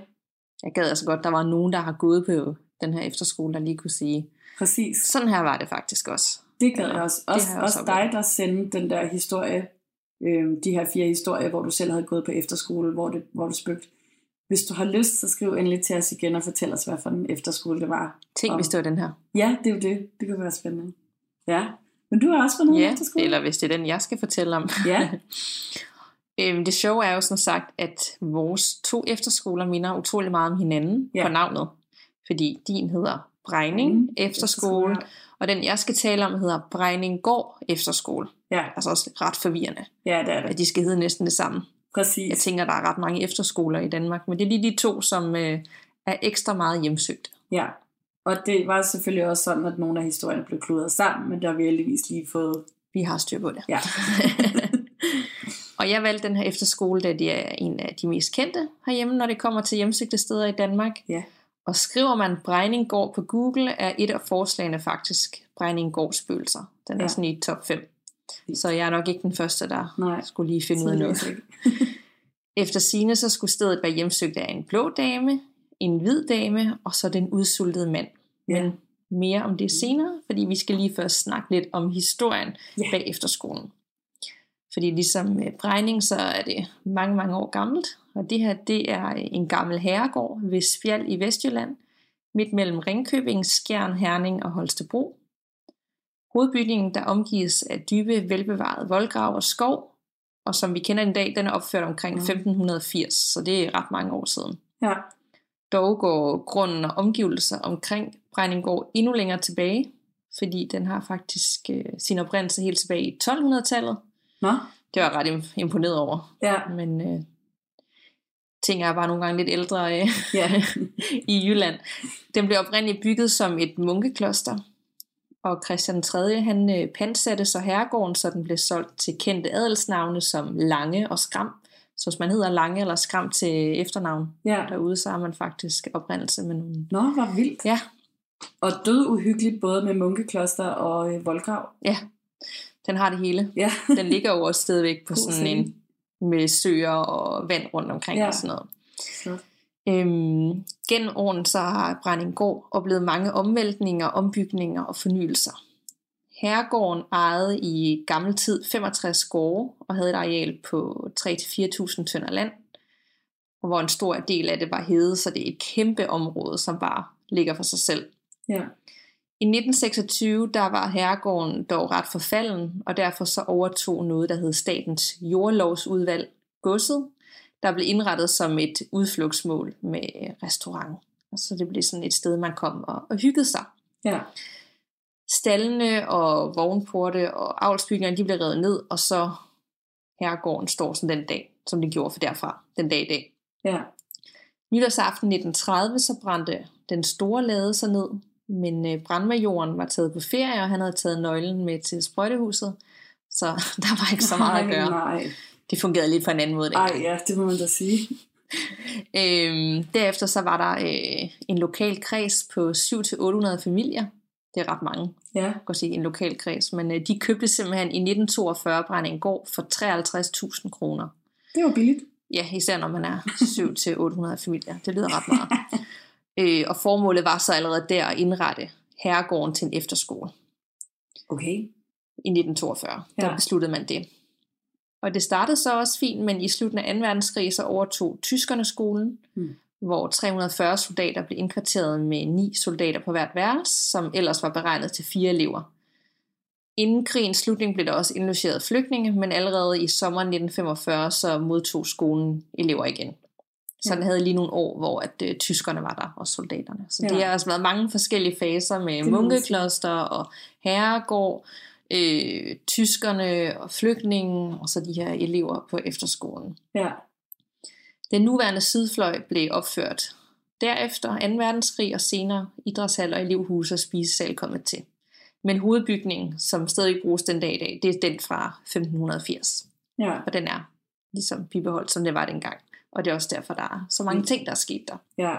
Jeg gad altså godt, der var nogen, der har gået på den her efterskole, der lige kunne sige, præcis. sådan her var det faktisk også. Det gad Ja, jeg også. Også, jeg også også dig, der sendte den der historie, øh, de her fire historier, hvor du selv havde gået på efterskole, hvor, det, hvor du spøgte. Hvis du har lyst, så skriv endelig til os igen og fortæl os, hvad for en efterskole det var. Tænk, Og- hvis det var den her. Ja, det er jo det. Det kunne være spændende. Ja, men du har også været Ja, efterskole. eller hvis det er den, jeg skal fortælle om. Ja, Øhm, det sjove er jo som sagt, at vores to efterskoler minder utrolig meget om hinanden Ja. på navnet. Fordi din hedder Brejning Brejning Efterskole, og den jeg skal tale om hedder Brejninggård Efterskole. Ja, Altså også ret forvirrende, ja det er det. at de skal hedde næsten det samme. Præcis. Jeg tænker, der er ret mange efterskoler i Danmark, men det er lige de to, som øh, er ekstra meget hjemsøgt. Ja, og det var selvfølgelig også sådan, at nogle af historierne blev kludret sammen, men der har vi heldigvis lige fået... Vi har styr på det. Ja, Og jeg valgte den her efterskole, da det er en af de mest kendte herhjemme, når det kommer til hjemsøgte steder i Danmark. ja. Og skriver man Brejninggård på Google, er et af forslagene faktisk Brejninggård spøgelser. Den er Ja. sådan i top 5. Så jeg er nok ikke den første, der Nej. skulle lige finde ud af noget. Efter sine så skulle stedet være hjemsøgt af en blå dame, en hvid dame og så den udsultede mand. Ja. Men mere om det senere, fordi vi skal lige først snakke lidt om historien Ja. bag efterskolen. Fordi ligesom Brejning, så er det mange, mange år gammelt. Og det her, det er en gammel herregård ved Spjald i Vestjylland, midt mellem Ringkøbing, Skjern, Herning og Holstebro. Hovedbygningen, der omgives af dybe, velbevarede voldgrav og skov, og som vi kender den i dag, den er opført omkring Mm. 1580, så det er ret mange år siden. Ja, Dog går grunden og omgivelser omkring Brejninggård endnu længere tilbage, fordi den har faktisk øh, sin oprindelse helt tilbage i 1200-tallet. nå, Det var jeg ret im- imponeret over, ja, men øh, ting er bare nogle gange lidt ældre øh, ja, i Jylland. Den blev oprindeligt bygget som et munkekloster, og Christian 3. han øh, pantsatte så herregården, så den blev solgt til kendte adelsnavne som Lange og Skram. Så hvis man hedder Lange eller Skram til efternavn ja. derude, så har man faktisk oprindelse med nogle... Nå, hvor vildt. Ja, Og død uhyggeligt, både med munkekloster og øh, voldgrav. ja, den har det hele. Ja, Den ligger jo også stadigvæk på sådan en med søer og vand rundt omkring Ja. og sådan noget. så. Øhm, gennem årene så har Brændinggård oplevet mange omvæltninger, ombygninger og fornyelser. Herregården ejede i gammel tid 65 gårde og havde et areal på 3-4.000 tønder land, og hvor en stor del af det var hede, så det er et kæmpe område, som bare ligger for sig selv. Ja, I 1926 der var herregården dog ret forfalden, og derfor så overtog noget, der hed Statens Jordlovsudvalg godset, der blev indrettet som et udflugtsmål med restaurant. Så det blev sådan et sted, man kom og, og hyggede sig. ja, Stallene og vognporte og avlsbygningerne, de blev revet ned, og så herregården står sådan den dag, som det gjorde for derfra, den dag i dag. ja. Nytårsaften 1930, så brændte den store lade sig ned, men øh, brandmajoren var taget på ferie, og han havde taget nøglen med til sprøjtehuset, så der var ikke så meget at gøre. Nej, Det fungerede lidt på en anden måde. nej, ja, det må man da sige. Øhm, derefter så var der øh, en lokal kreds på 700-800 familier. Det er ret mange, Ja, kan sige, en lokal kreds. Men øh, de købte simpelthen i 1942 Brændinggård for 53.000 kroner. det var billigt. Ja, især når man er 7-800 familier. Det lyder ret meget. øh, og formålet var så allerede der at indrette herregården til en efterskole Okay. i 1942. Ja. Der besluttede man det. Og det startede så også fint, men i slutningen af 2. verdenskrig så overtog tyskerne skolen, Hmm. Hvor 340 soldater blev indkvarteret med ni soldater på hvert værelse, som ellers var beregnet til fire elever. Inden krigens slutning blev der også indlogeret flygtninge, men allerede i sommeren 1945 så modtog skolen elever igen. Så Ja. den havde lige nogle år, hvor at, øh, tyskerne var der, og soldaterne. Så Ja. det har altså været mange forskellige faser med munkekloster og herregård, øh, tyskerne og flygtninge, og så de her elever på efterskolen. Ja, Den nuværende sydfløj blev opført derefter 2. verdenskrig og senere idrætshal og elevhus og spisesal kommet til. Men hovedbygningen, som stadig bruges den dag i dag, det er den fra 1580. ja, Og den er ligesom bibeholdt, som det var dengang. Og det er også derfor, der er så mange Mm. ting, der er sket der. ja,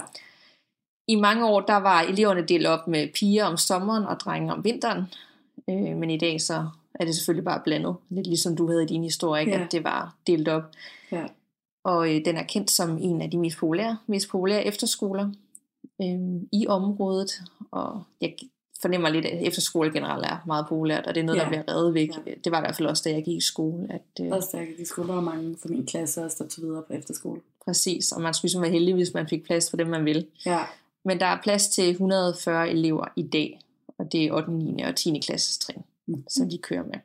I mange år, der var eleverne delt op med piger om sommeren og drenge om vinteren. Øh, men i dag så er det selvfølgelig bare blandet. Lidt ligesom du havde i din historie? Ja. at det var delt op. ja. Og øh, den er kendt som en af de mest populære, mest populære efterskoler øh, i området. Og jeg fornemmer lidt, at efterskole generelt er meget populært, og det er noget, ja. der bliver reddet væk. Ja. Det var i hvert fald også, da jeg gik i skole. At, øh, også da jeg gik i skole, der var mange fra min klasse, der stod videre på efterskole. Præcis, og man skulle ligesom være heldig, hvis man fik plads for dem, man vil. Ja. Men der er plads til 140 elever i dag, og det er 8., 9. og 10. klasses trin, mm. som de kører med.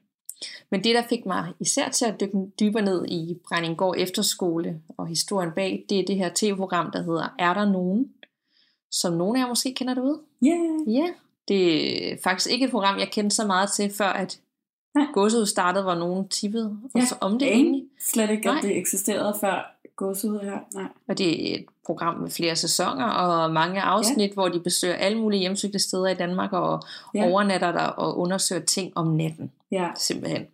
Men det, der fik mig især til at dykke dybere ned i Brændinggård Efterskole og historien bag, det er det her tv-program, der hedder Er der nogen? Som nogle af jer måske kender derude. Ja. Yeah. Ja, det er faktisk ikke et program, jeg kendte så meget til, før at Gåsehud startede, hvor nogen tippede ja, om det egentlig. Slet ikke, at Nej. det eksisterede før Gåsehud her. Nej. Og det er et program med flere sæsoner og mange afsnit, ja. hvor de besøger alle mulige hjemsøgte steder i Danmark og ja. overnatter der og undersøger ting om natten. Ja. Simpelthen.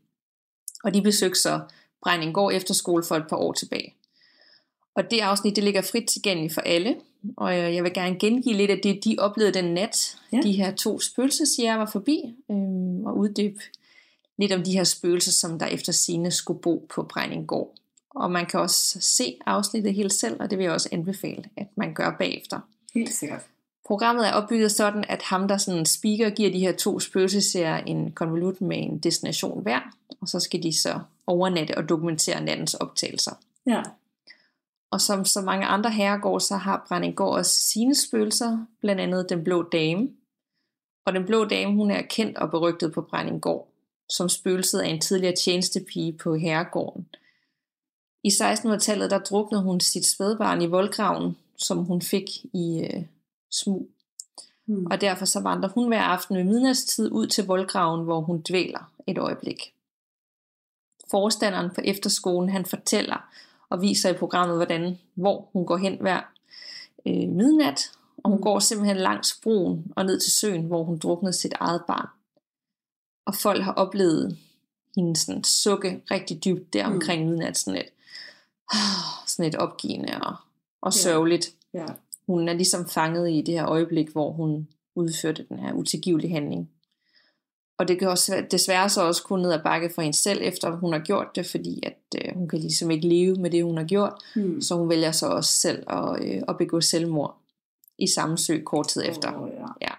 Og de besøgte så Brændinggård Efterskole for et par år tilbage. Og det afsnit, det ligger frit tilgængeligt for alle. Og jeg vil gerne gengive lidt af det, de oplevede den nat. Ja. De her to spøgelsesjæger var forbi, øhm, og uddybe lidt om de her spøgelser, som der efter sine skulle bo på Brændinggård. Og man kan også se afsnittet helt selv, og det vil jeg også anbefale, at man gør bagefter. Helt sikkert. Programmet er opbygget sådan, at ham, der sådan speaker, giver de her to spøgelseserier en konvolut med en destination hver, og så skal de så overnatte og dokumentere nattens optagelser. Ja. Og som så mange andre herregård, så har Brændinggård også sine spøgelser, blandt andet Den Blå Dame. Og Den Blå Dame, hun er kendt og berygtet på Brændinggård, som spøgelset af en tidligere tjenestepige på herregården. I 1600-tallet, der druknede hun sit spædbarn i voldgraven, som hun fik i øh, smug. Mm. Og derfor så vandrer hun hver aften ved midnatstid ud til voldgraven, hvor hun dvæler et øjeblik. Forstanderen på efterskolen, han fortæller og viser i programmet, hvordan, hvor hun går hen hver øh, midnat, og hun mm. går simpelthen langs broen og ned til søen, hvor hun druknede sit eget barn. Og folk har oplevet hende sådan sukke rigtig dybt der mm. omkring midnat, sådan et, sådan et opgivende og, og sørgeligt. Ja. Hun er ligesom fanget i det her øjeblik, hvor hun udførte den her utilgivelige handling. Og det kan også desværre så også kun ned ad bakke for hende selv, efter hun har gjort det, fordi at øh, hun kan ligesom ikke leve med det, hun har gjort. Hmm. Så hun vælger så også selv at, øh, at begå selvmord i samme sø kort tid efter. Oh, ja. Ja.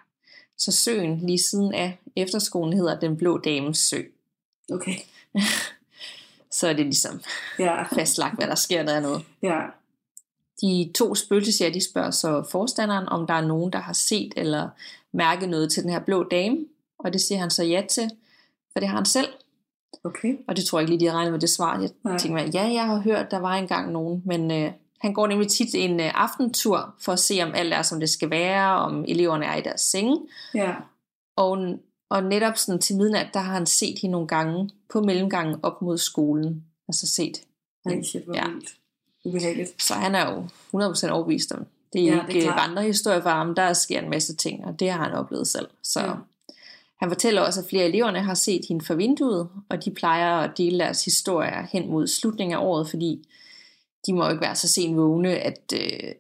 Så søen lige siden af efterskolen hedder Den Blå Dames Sø. Okay. så er det ligesom ja. fastlagt, hvad der sker dernede. Ja. De to spøgelsesjæger, de spørger så forstanderen, om der er nogen, der har set eller mærket noget til den her blå dame, og det siger han så ja til, for det har han selv. Okay. Og det tror jeg ikke lige, de har regnet med det svar. Jeg Nej. tænker, ja, jeg har hørt, der var engang nogen, men øh, han går nemlig tit en øh, aftentur for at se, om alt er, som det skal være, om eleverne er i deres senge. Ja. Og, og netop sådan til midnat, der har han set hende nogle gange på mellemgangen op mod skolen. Altså set. Nej, shit, hvor ja. Ubehageligt. Så han er jo 100% overbevist om. Det er ja, ikke vandrehistorie for ham. Der sker en masse ting, og det har han oplevet selv. Så ja. Han fortæller også, at flere af eleverne har set hende fra vinduet, og de plejer at dele deres historier hen mod slutningen af året, fordi de må ikke være så sent vågne, at, øh,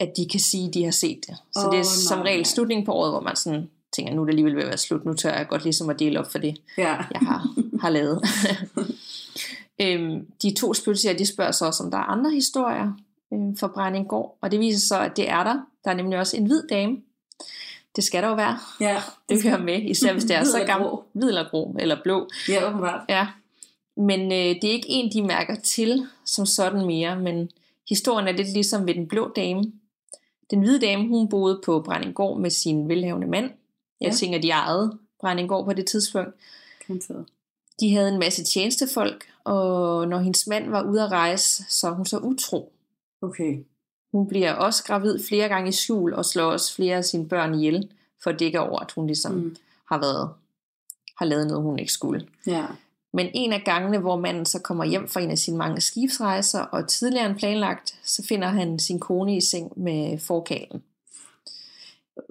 at de kan sige, at de har set det. Så oh, det er som regel slutningen på året, hvor man sådan tænker, nu er det alligevel ved at være slut, nu tør jeg godt ligesom at dele op for det, ja. jeg har, har lavet. øhm, de to spøgelser, de spørger så også, om der er andre historier øh, for Brændinggård, og det viser så, at det er der. Der er nemlig også en hvid dame, det skal der jo være. Ja. Det hører med, især hvis det er så gammel. Hvid eller grå, eller blå. Ja, åbenbart. Ja. Men øh, det er ikke en, de mærker til som sådan mere, men historien er lidt ligesom ved den blå dame. Den hvide dame, hun boede på Brændinggård med sin velhavende mand. Jeg ja. tænker, de ejede Brændinggård på det tidspunkt. De havde en masse tjenestefolk, og når hendes mand var ude at rejse, så hun så utro. Okay. Hun bliver også gravid flere gange i skjul, og slår også flere af sine børn ihjel, for at dække over, at hun ligesom mm. har været har lavet noget, hun ikke skulle. Ja. Men en af gangene, hvor manden så kommer hjem fra en af sine mange skibsrejser, og tidligere end planlagt, så finder han sin kone i seng med forkalen.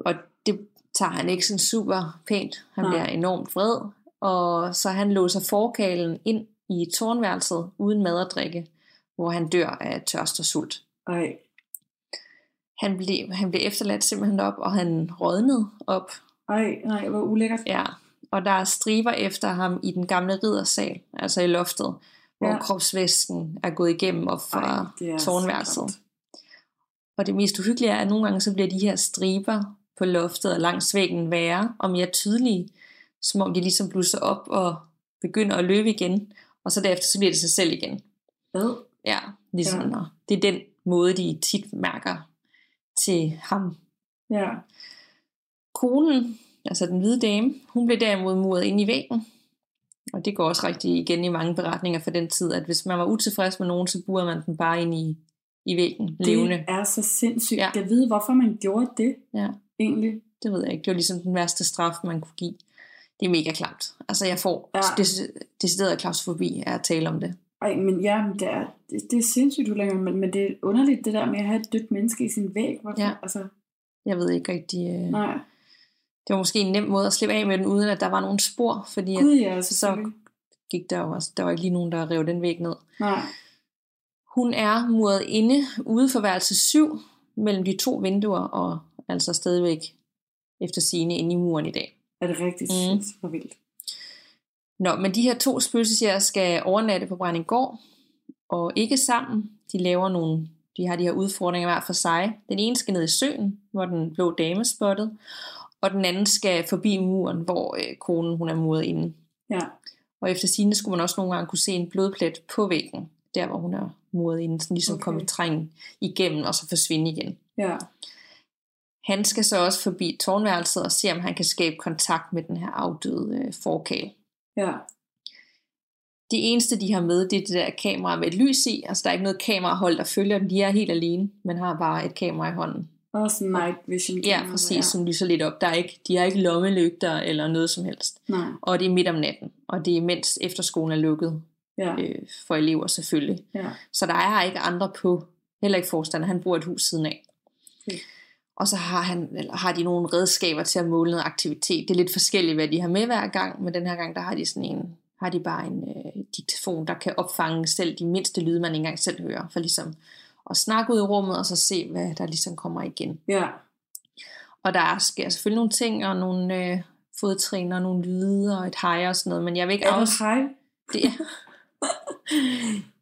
Og det tager han ikke sådan super pænt. Han Nej. bliver enormt vred, og så han låser forkalen ind i tårnværelset uden mad og drikke, hvor han dør af tørst og sult. Ej. Han blev, han blev efterladt simpelthen op, og han rådnede op. Ej, nej, hvor ulækkert. Ja, og der er striber efter ham i den gamle riddersal, altså i loftet, hvor Ja. kropsvæsken er gået igennem op fra tårnværelset. Og det mest uhyggelige er, at nogle gange så bliver de her striber på loftet og langs væggen værre og mere tydelige, som om de ligesom blusser op og begynder at løbe igen, og så derefter så bliver det sig selv igen. Hvad? Ja, ligesom Ja. ja. det er den måde, de tit mærker til ham. Ja. Konen, altså den hvide dame, hun blev derimod muret ind i væggen. Og det går også rigtig igen i mange beretninger fra den tid, at hvis man var utilfreds med nogen, så burede man den bare ind i, i væggen, levende. Det er så sindssygt. Ja. Jeg ved, hvorfor man gjorde det Ja. Egentlig. Det ved jeg ikke. Det var ligesom den værste straf, man kunne give. Det er mega klamt. Altså, jeg får Ja. ja. decideret klaustrofobi af at tale om det. Ej, men ja, men det er, det, det er sindssygt ulækkert, men, men det er underligt det der med at have et dødt menneske i sin væg. Hvorfor? Ja. Altså, Jeg ved ikke rigtig... Øh... nej. Det var måske en nem måde at slippe af med den, uden at der var nogen spor, fordi at Gud ja, så selvfølgelig. gik der jo også, der var ikke lige nogen, der rev den væg ned. Nej. Hun er muret inde ude for værelse 7 mellem de to vinduer, og altså stadigvæk efter sine inde i muren i dag. Er det rigtigt? Mm. For vildt. Nå, men de her to spøgelsesjæger skal overnatte på Brændinggård, og ikke sammen. De laver nogle, de har de her udfordringer hver for sig. Den ene skal ned i søen, hvor den blå dame spottet, og den anden skal forbi muren, hvor øh, konen hun er muret inde. Ja. Og efter sine skulle man også nogle gange kunne se en blodplet på væggen, der hvor hun er muret inde, sådan ligesom Okay. okay. komme trængen igennem og så forsvinde igen. Ja. Han skal så også forbi tårnværelset og se, om han kan skabe kontakt med den her afdøde øh, forkæl. Ja. Det eneste, de har med, det er det der kamera med et lys i. Altså, der er ikke noget kamerahold, der følger dem. De er helt alene. Man har bare et kamera i hånden. Også night vision. Ja, præcis, som lyser lidt op. Der er ikke, de har ikke lommelygter eller noget som helst. Nej. Og det er midt om natten. Og det er mens efterskolen er lukket Ja. øh, for elever selvfølgelig. ja. Så der er ikke andre på. Heller ikke forstander. Han bor et hus siden af. Okay. Og så har, han, eller har de nogle redskaber til at måle noget aktivitet. Det er lidt forskelligt, hvad de har med hver gang, men den her gang, der har de sådan en, har de bare en øh, diktafon, der kan opfange selv de mindste lyde, man ikke engang selv hører, for ligesom at snakke ud i rummet, og så se, hvad der ligesom kommer igen. Ja. Og der sker selvfølgelig nogle ting, og nogle øh, fodtrin, og nogle lyde, og et hej og sådan noget, men jeg vil ikke afs- det hej? det er.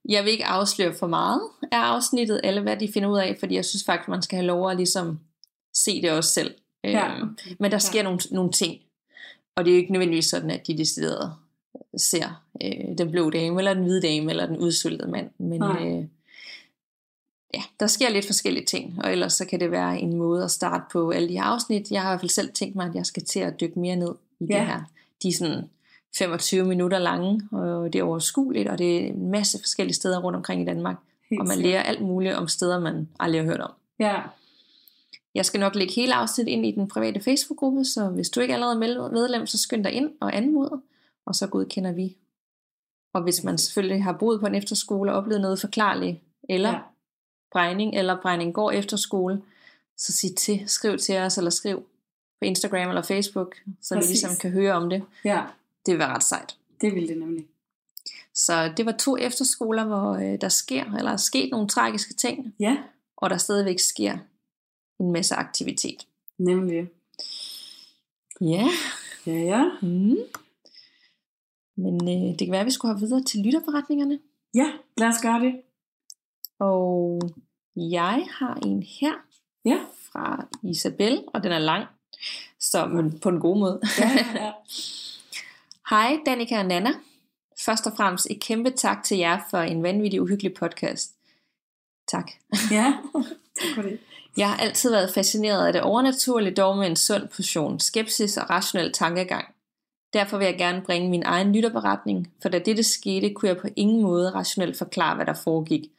Jeg vil ikke afsløre for meget af afsnittet, eller hvad de finder ud af, fordi jeg synes faktisk, man skal have lov at ligesom se det også selv. Ja. Øhm, men der sker Ja. nogle, nogle ting, og det er jo ikke nødvendigvis sådan, at de decideret ser øh, den blå dame, eller den hvide dame, eller den udsultede mand. Men Nej. øh, ja, der sker lidt forskellige ting, og ellers så kan det være en måde at starte på alle de her afsnit. Jeg har i hvert fald selv tænkt mig, at jeg skal til at dykke mere ned i Ja. det her. De er sådan 25 minutter lange, og det er overskueligt, og det er en masse forskellige steder rundt omkring i Danmark. Helt og man lærer alt muligt om steder, man aldrig har hørt om. Ja. Jeg skal nok lægge hele afsnittet ind i den private Facebook-gruppe, så hvis du ikke allerede er med- medlem, så skynd dig ind og anmod, og så godkender vi. Og hvis man selvfølgelig har boet på en efterskole og oplevet noget forklarligt, eller Ja. Brejning, eller Brejning går efterskole, så sig til, skriv til os, eller skriv på Instagram eller Facebook, så Præcis. vi ligesom kan høre om det. Ja. Det vil være ret sejt. Det ville det nemlig. Så det var to efterskoler, hvor øh, der sker, eller er sket nogle tragiske ting, Ja. og der stadigvæk sker en masse aktivitet. Nemlig. Ja. Ja, ja. Mm. Men øh, det kan være, at vi skulle have videre til lytterberetningerne. Ja, lad os gøre det. Og jeg har en her Ja. fra Isabel, og den er lang, så men på en god måde. Ja, ja. Hej Danika og Nana. Først og fremmest et kæmpe tak til jer for en vanvittig uhyggelig podcast. Tak. ja. tak for det. Jeg har altid været fascineret af det overnaturlige, dog med en sund portion skepsis og rationel tankegang. Derfor vil jeg gerne bringe min egen lytterberetning, for da dette skete, kunne jeg på ingen måde rationelt forklare, hvad der foregik,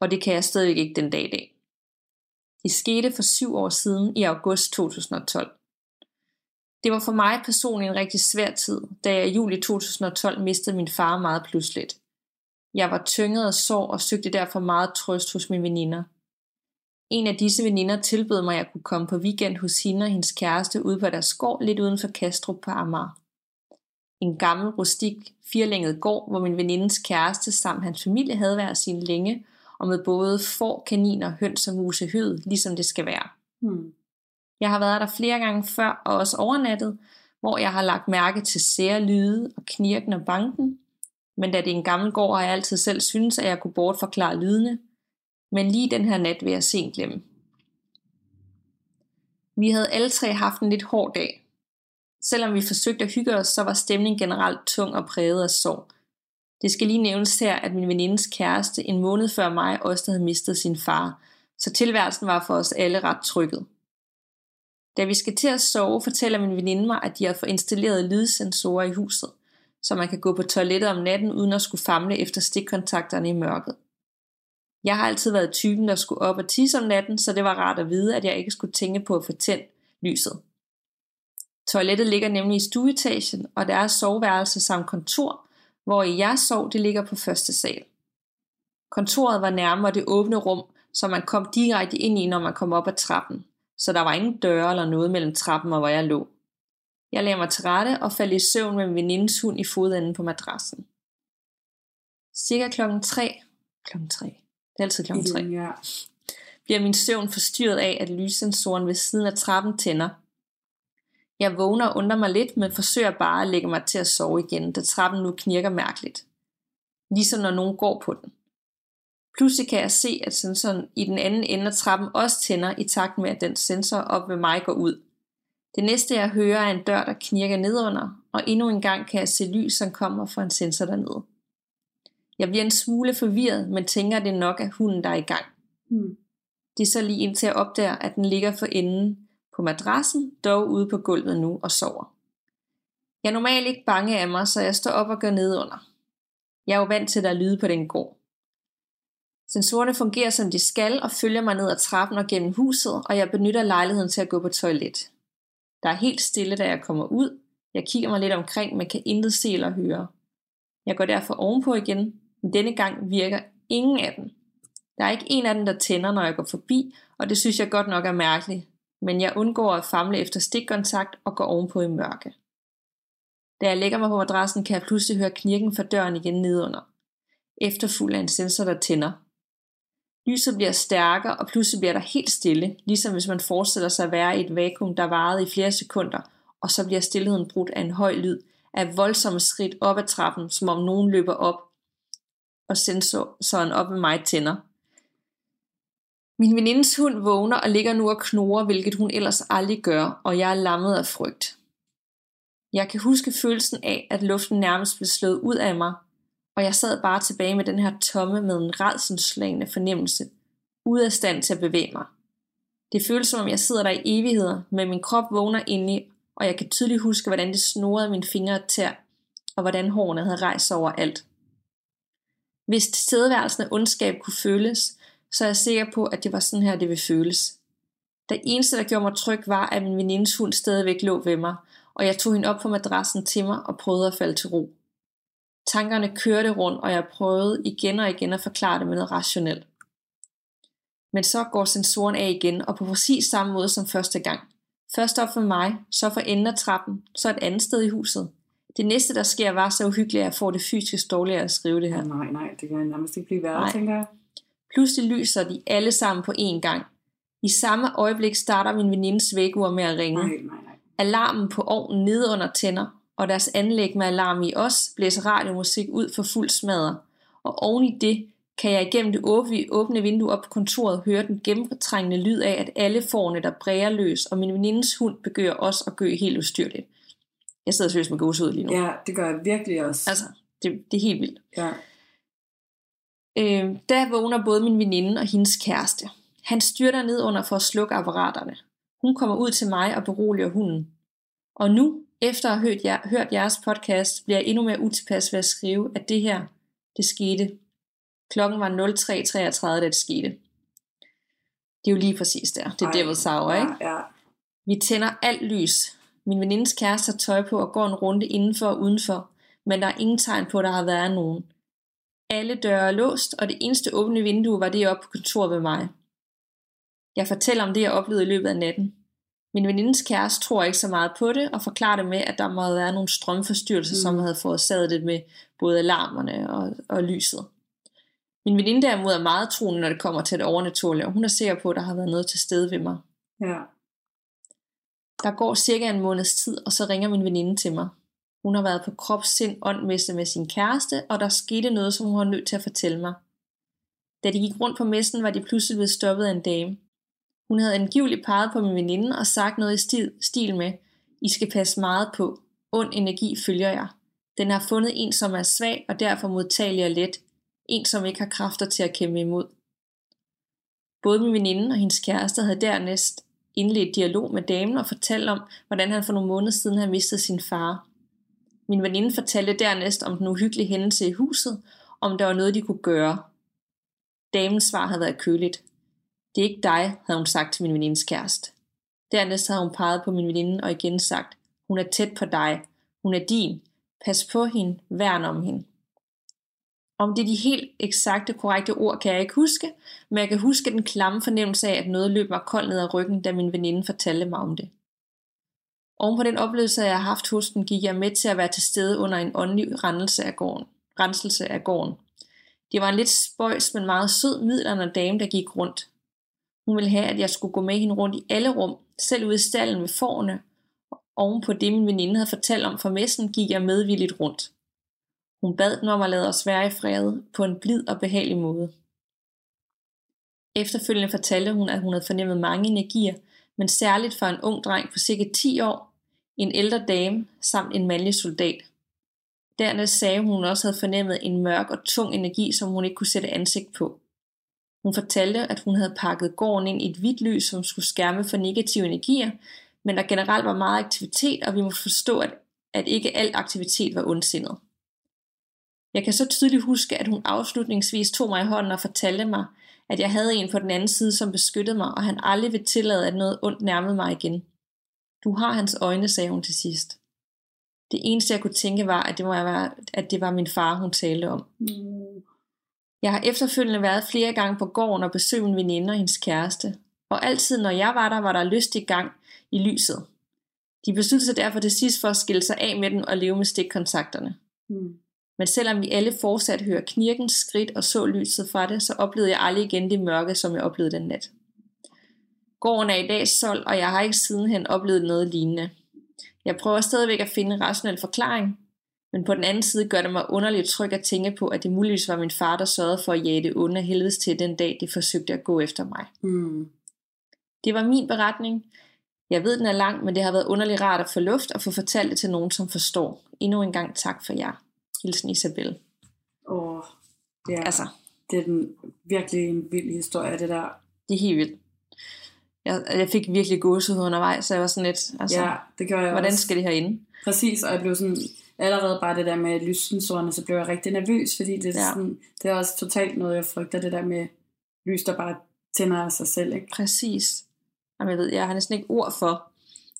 og det kan jeg stadig ikke den dag i dag. Det skete for syv år siden i august 2012. Det var for mig personligt en rigtig svær tid, da jeg i juli 2012 mistede min far meget pludseligt. Jeg var tynget af sorg og søgte derfor meget trøst hos mine veninder. En af disse veninder tilbød mig, at jeg kunne komme på weekend hos hende og hendes kæreste ude på deres gård lidt uden for Kastrup på Amager. En gammel, rustik, firlænget gård, hvor min venindes kæreste samt hans familie havde hver sin længe, og med både får, kaniner, høns og mus i høet, ligesom det skal være. Hmm. Jeg har været der flere gange før, og også overnattet, hvor jeg har lagt mærke til sære lyde og knirken og banken, Men da det er en gammel gård, har jeg altid selv synes, at jeg kunne bortforklare lydene. Men lige den her nat vil jeg sent glemme. Vi havde alle tre haft en lidt hård dag. Selvom vi forsøgte at hygge os, så var stemningen generelt tung og præget af sorg. Det skal lige nævnes her, at min venindes kæreste en måned før mig også havde mistet sin far, så tilværelsen var for os alle ret trykket. Da vi skal til at sove, fortæller min veninde mig, at de har fået installeret lydsensorer i huset, så man kan gå på toilettet om natten uden at skulle famle efter stikkontakterne i mørket. Jeg har altid været typen, der skulle op og tisse om natten, så det var rart at vide, at jeg ikke skulle tænke på at få tændt lyset. Toilettet ligger nemlig i stueetagen, og der er soveværelse samt kontor, hvor i jeg sov, det ligger på første sal. Kontoret var nærmere det åbne rum, så man kom direkte ind i, når man kom op ad trappen, så der var ingen døre eller noget mellem trappen og hvor jeg lå. Jeg lagde mig til rette og faldt i søvn med min venindes hund i fodenden på madrassen. Cirka klokken 3, klokken 3, det er altid klokken 3, Ja. bliver min søvn forstyrret af, at lyssensoren ved siden af trappen tænder. Jeg vågner og undrer mig lidt, men forsøger bare at lægge mig til at sove igen, da trappen nu knirker mærkeligt. Ligesom når nogen går på den. Pludselig kan jeg se, at sensoren i den anden ende af trappen også tænder i takt med, at den sensor op ved mig går ud. Det næste jeg hører er en dør, der knirker nedunder, og endnu en gang kan jeg se lys, som kommer fra en sensor dernede. Jeg bliver en smule forvirret, men tænker, at det nok er hunden, der er i gang. Hmm. Det er så lige indtil jeg opdager, at den ligger for enden på madrassen, dog ude på gulvet nu og sover. Jeg er normalt ikke bange af mig, så jeg står op og går ned under. Jeg er jo vant til, at der er lyde på den gård. Sensorerne fungerer som de skal og følger mig ned ad trappen og gennem huset, og jeg benytter lejligheden til at gå på toilet. Der er helt stille, da jeg kommer ud. Jeg kigger mig lidt omkring, men kan intet se eller høre. Jeg går derfor ovenpå igen, men denne gang virker ingen af dem. Der er ikke en af dem, der tænder, når jeg går forbi, og det synes jeg godt nok er mærkeligt. Men jeg undgår at famle efter stikkontakt og går ovenpå i mørke. Da jeg lægger mig på madrassen, kan jeg pludselig høre knirken fra døren igen nedunder. Efterfulgt af en sensor, der tænder. Lyset bliver stærkere, og pludselig bliver der helt stille, ligesom hvis man forestiller sig at være i et vakuum, der varede i flere sekunder, og så bliver stillheden brudt af en høj lyd, af voldsomme skridt op ad trappen, som om nogen løber op, og sensoren op med mig tænder. Min venindes hund vågner og ligger nu og knurrer, hvilket hun ellers aldrig gør, og jeg er lammet af frygt. Jeg kan huske følelsen af, at luften nærmest blev slået ud af mig, og jeg sad bare tilbage med den her tomme med en redselslagende fornemmelse, ude af stand til at bevæge mig. Det føles som om jeg sidder der i evigheder, men min krop vågner indeni, og jeg kan tydeligt huske, hvordan det snorede mine fingre og tær, og hvordan hårene havde rejst over alt. Hvis tilstedeværelsen af ondskab kunne føles, så er jeg sikker på, at det var sådan her, det ville føles. Det eneste, der gjorde mig tryg, var, at min venindes hund stadigvæk lå ved mig, og jeg tog hende op på madrassen til mig og prøvede at falde til ro. Tankerne kørte rundt, og jeg prøvede igen og igen at forklare det med noget rationelt. Men så går sensoren af igen, og på præcis samme måde som første gang. Først op for mig, så for enden af trappen, så et andet sted i huset. Det næste, der sker, var så uhyggeligt, at jeg får det fysisk dårligere at skrive det her. Nej, nej, det kan nærmest ikke blive værre, Nej. tænker jeg. Pludselig lyser de alle sammen på én gang. I samme øjeblik starter min venindes vækkeur med at ringe. Nej, nej, nej. Alarmen på ovnen nede under tænder, og deres anlæg med alarm i os blæser radiomusik ud for fuld smadre. Og oven i det kan jeg igennem det åbne, åbne vindue op på kontoret høre den gennemtrængende lyd af, at alle forne der bræger løs, og min venindes hund begynder også at gø helt ustyrligt. Jeg sidder seriøst med gåsehud lige nu. Ja, det gør jeg virkelig også. Altså, det, det er helt vildt. Ja. Øh, der vågner både min veninde og hendes kæreste. Han styrter ned under for at slukke apparaterne. Hun kommer ud til mig og beroliger hunden. Og nu, efter at have hørt, jer, hørt jeres podcast, bliver jeg endnu mere utilpas ved at skrive, at det her, det skete. Klokken var 03.33, da det skete. Det er jo lige præcis der. Det er Ej, Devil's Hour, ikke? Ja, ja. Vi tænder alt lys. Min venindes kæreste har tøj på og går en runde indenfor og udenfor, men der er ingen tegn på, at der har været nogen. Alle døre er låst, og det eneste åbne vindue var det oppe på kontoret ved mig. Jeg fortæller om det, jeg oplevede i løbet af natten. Min venindes kæreste tror ikke så meget på det, og forklarer det med, at der må have været nogle strømforstyrrelser, mm. som havde forårsaget det med både alarmerne og, og lyset. Min veninde derimod er meget troende, når det kommer til det overnaturlige, og hun er sikker på, at der har været noget til stede ved mig. ja. Der går cirka en måneds tid, og så ringer min veninde til mig. Hun har været på kropssind åndmesse med sin kæreste, og der skete noget, som hun var nødt til at fortælle mig. Da de gik rundt på messen, var de pludselig blevet stoppet af en dame. Hun havde angiveligt peget på min veninde og sagt noget i stil, stil med, I skal passe meget på. Ond energi følger jer. Den har fundet en, som er svag og derfor modtagelig og let. En, som ikke har kræfter til at kæmpe imod. Både min veninde og hendes kæreste havde dernæst indledt dialog med damen og fortalte om, hvordan han for nogle måneder siden havde mistet sin far. Min veninde fortalte dernæst om den uhyggelige hændelse i huset, om der var noget, de kunne gøre. Damens svar havde været køligt. Det er ikke dig, havde hun sagt til min venindes kæreste. Dernæst havde hun peget på min veninde og igen sagt, hun er tæt på dig. Hun er din. Pas på hende. Værn om hende. Om det er de helt eksakte, korrekte ord, kan jeg ikke huske, men jeg kan huske den klamme fornemmelse af, at noget løb mig koldt ned ad ryggen, da min veninde fortalte mig om det. Oven på den oplevelse, jeg har haft hos den, gik jeg med til at være til stede under en åndelig renselse af gården. Renselse af gården. Det var en lidt spøjs, men meget sød midlerne dame, der gik rundt. Hun ville have, at jeg skulle gå med hende rundt i alle rum, selv ude i stallen med forne. Oven på det, min veninde havde fortalt om for messen, gik jeg medvilligt rundt. Hun bad den om at lade os være i fred på en blid og behagelig måde. Efterfølgende fortalte hun, at hun havde fornemmet mange energier, men særligt for en ung dreng på cirka 10 år, en ældre dame samt en mandlig soldat. Dernæst sagde hun også havde fornemmet en mørk og tung energi, som hun ikke kunne sætte ansigt på. Hun fortalte, at hun havde pakket gården ind i et hvidt lys, som skulle skærme for negative energier, men der generelt var meget aktivitet, og vi må forstå, at, at ikke al aktivitet var ondsindet. Jeg kan så tydeligt huske, at hun afslutningsvis tog mig i hånden og fortalte mig, at jeg havde en på den anden side, som beskyttede mig, og han aldrig ville tillade, at noget ondt nærmede mig igen. Du har hans øjne, sagde hun til sidst. Det eneste, jeg kunne tænke, var, at det, må være, at det var min far, hun talte om. Mm. Jeg har efterfølgende været flere gange på gården og besøgt min veninde og hendes kæreste. Og altid, når jeg var der, var der lyst i gang i lyset. De besluttede sig derfor til sidst for at skille sig af med den og leve med stikkontakterne. Mm. Men selvom vi alle fortsat hører knirken, skridt og så lyset fra det, så oplevede jeg aldrig igen det mørke, som jeg oplevede den nat. Gården er i dag solgt, og jeg har ikke sidenhen oplevet noget lignende. Jeg prøver stadigvæk at finde en rationel forklaring, men på den anden side gør det mig underligt tryg at tænke på, at det muligvis var min far, der sørgede for at jage det onde helvedes til den dag, de forsøgte at gå efter mig. Mm. Det var min beretning. Jeg ved, den er lang, men det har været underligt rart at få luft og få fortalt det til nogen, som forstår. Endnu en gang tak for jer. Hilsen Isabel. Åh, oh, ja. Altså. Det er den, virkelig en vild historie, det der. Det er helt vildt. Jeg, jeg fik virkelig gåsehud undervejs, så jeg var sådan lidt, altså, ja, det gør jeg hvordan også. skal det her inde? Præcis, og jeg blev sådan, allerede bare det der med lyssensorerne, så blev jeg rigtig nervøs, fordi det er, ja. sådan, det er også totalt noget, jeg frygter, det der med lys, der bare tænder af sig selv. Ikke? Præcis. Jamen, jeg ved, jeg har næsten ikke ord for.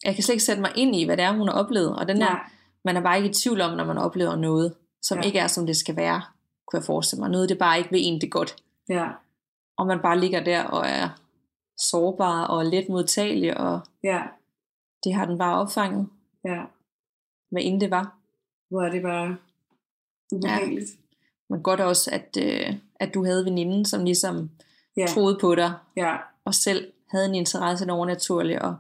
Jeg kan slet ikke sætte mig ind i, hvad det er, hun har oplevet. Og den der, man er bare ikke i tvivl om, når man oplever noget, som ja. ikke er, som det skal være, kunne jeg forestille mig. Noget, det bare ikke vil en det godt. Ja. Og man bare ligger der og er sårbar og let modtagelig, og ja. det har den bare opfanget. Ja. Hvad end det var. Hvor er det bare ubehageligt. Ja. Men godt også, at, øh, at du havde veninden, som ligesom ja. troede på dig, ja. og selv havde en interesse i det overnaturlige, og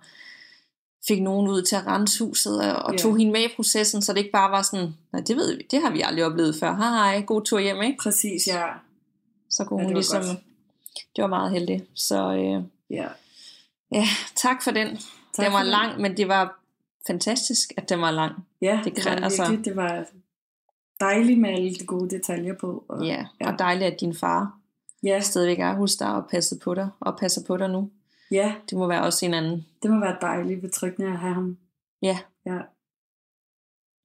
fik nogen ud til at rense huset, og, og ja. tog hende med i processen, så det ikke bare var sådan, nej, det ved vi, det har vi aldrig oplevet før. Hej hej, god tur hjem, ikke? Præcis, ja. Så kunne ja, hun ligesom, godt. det var meget heldig. Så øh, ja. ja, tak for den. Tak den var lang, den. men det var fantastisk, at den var lang. Ja, det, det var altså, virkelig, det var dejligt med alle de gode detaljer på. Og, ja, ja, og dejligt, at din far ja. stadigvæk er hos dig og passer på dig, og passer på dig nu. Ja. Det må være også en anden. Det må være dejligt betryggende at have ham. Ja. Ja.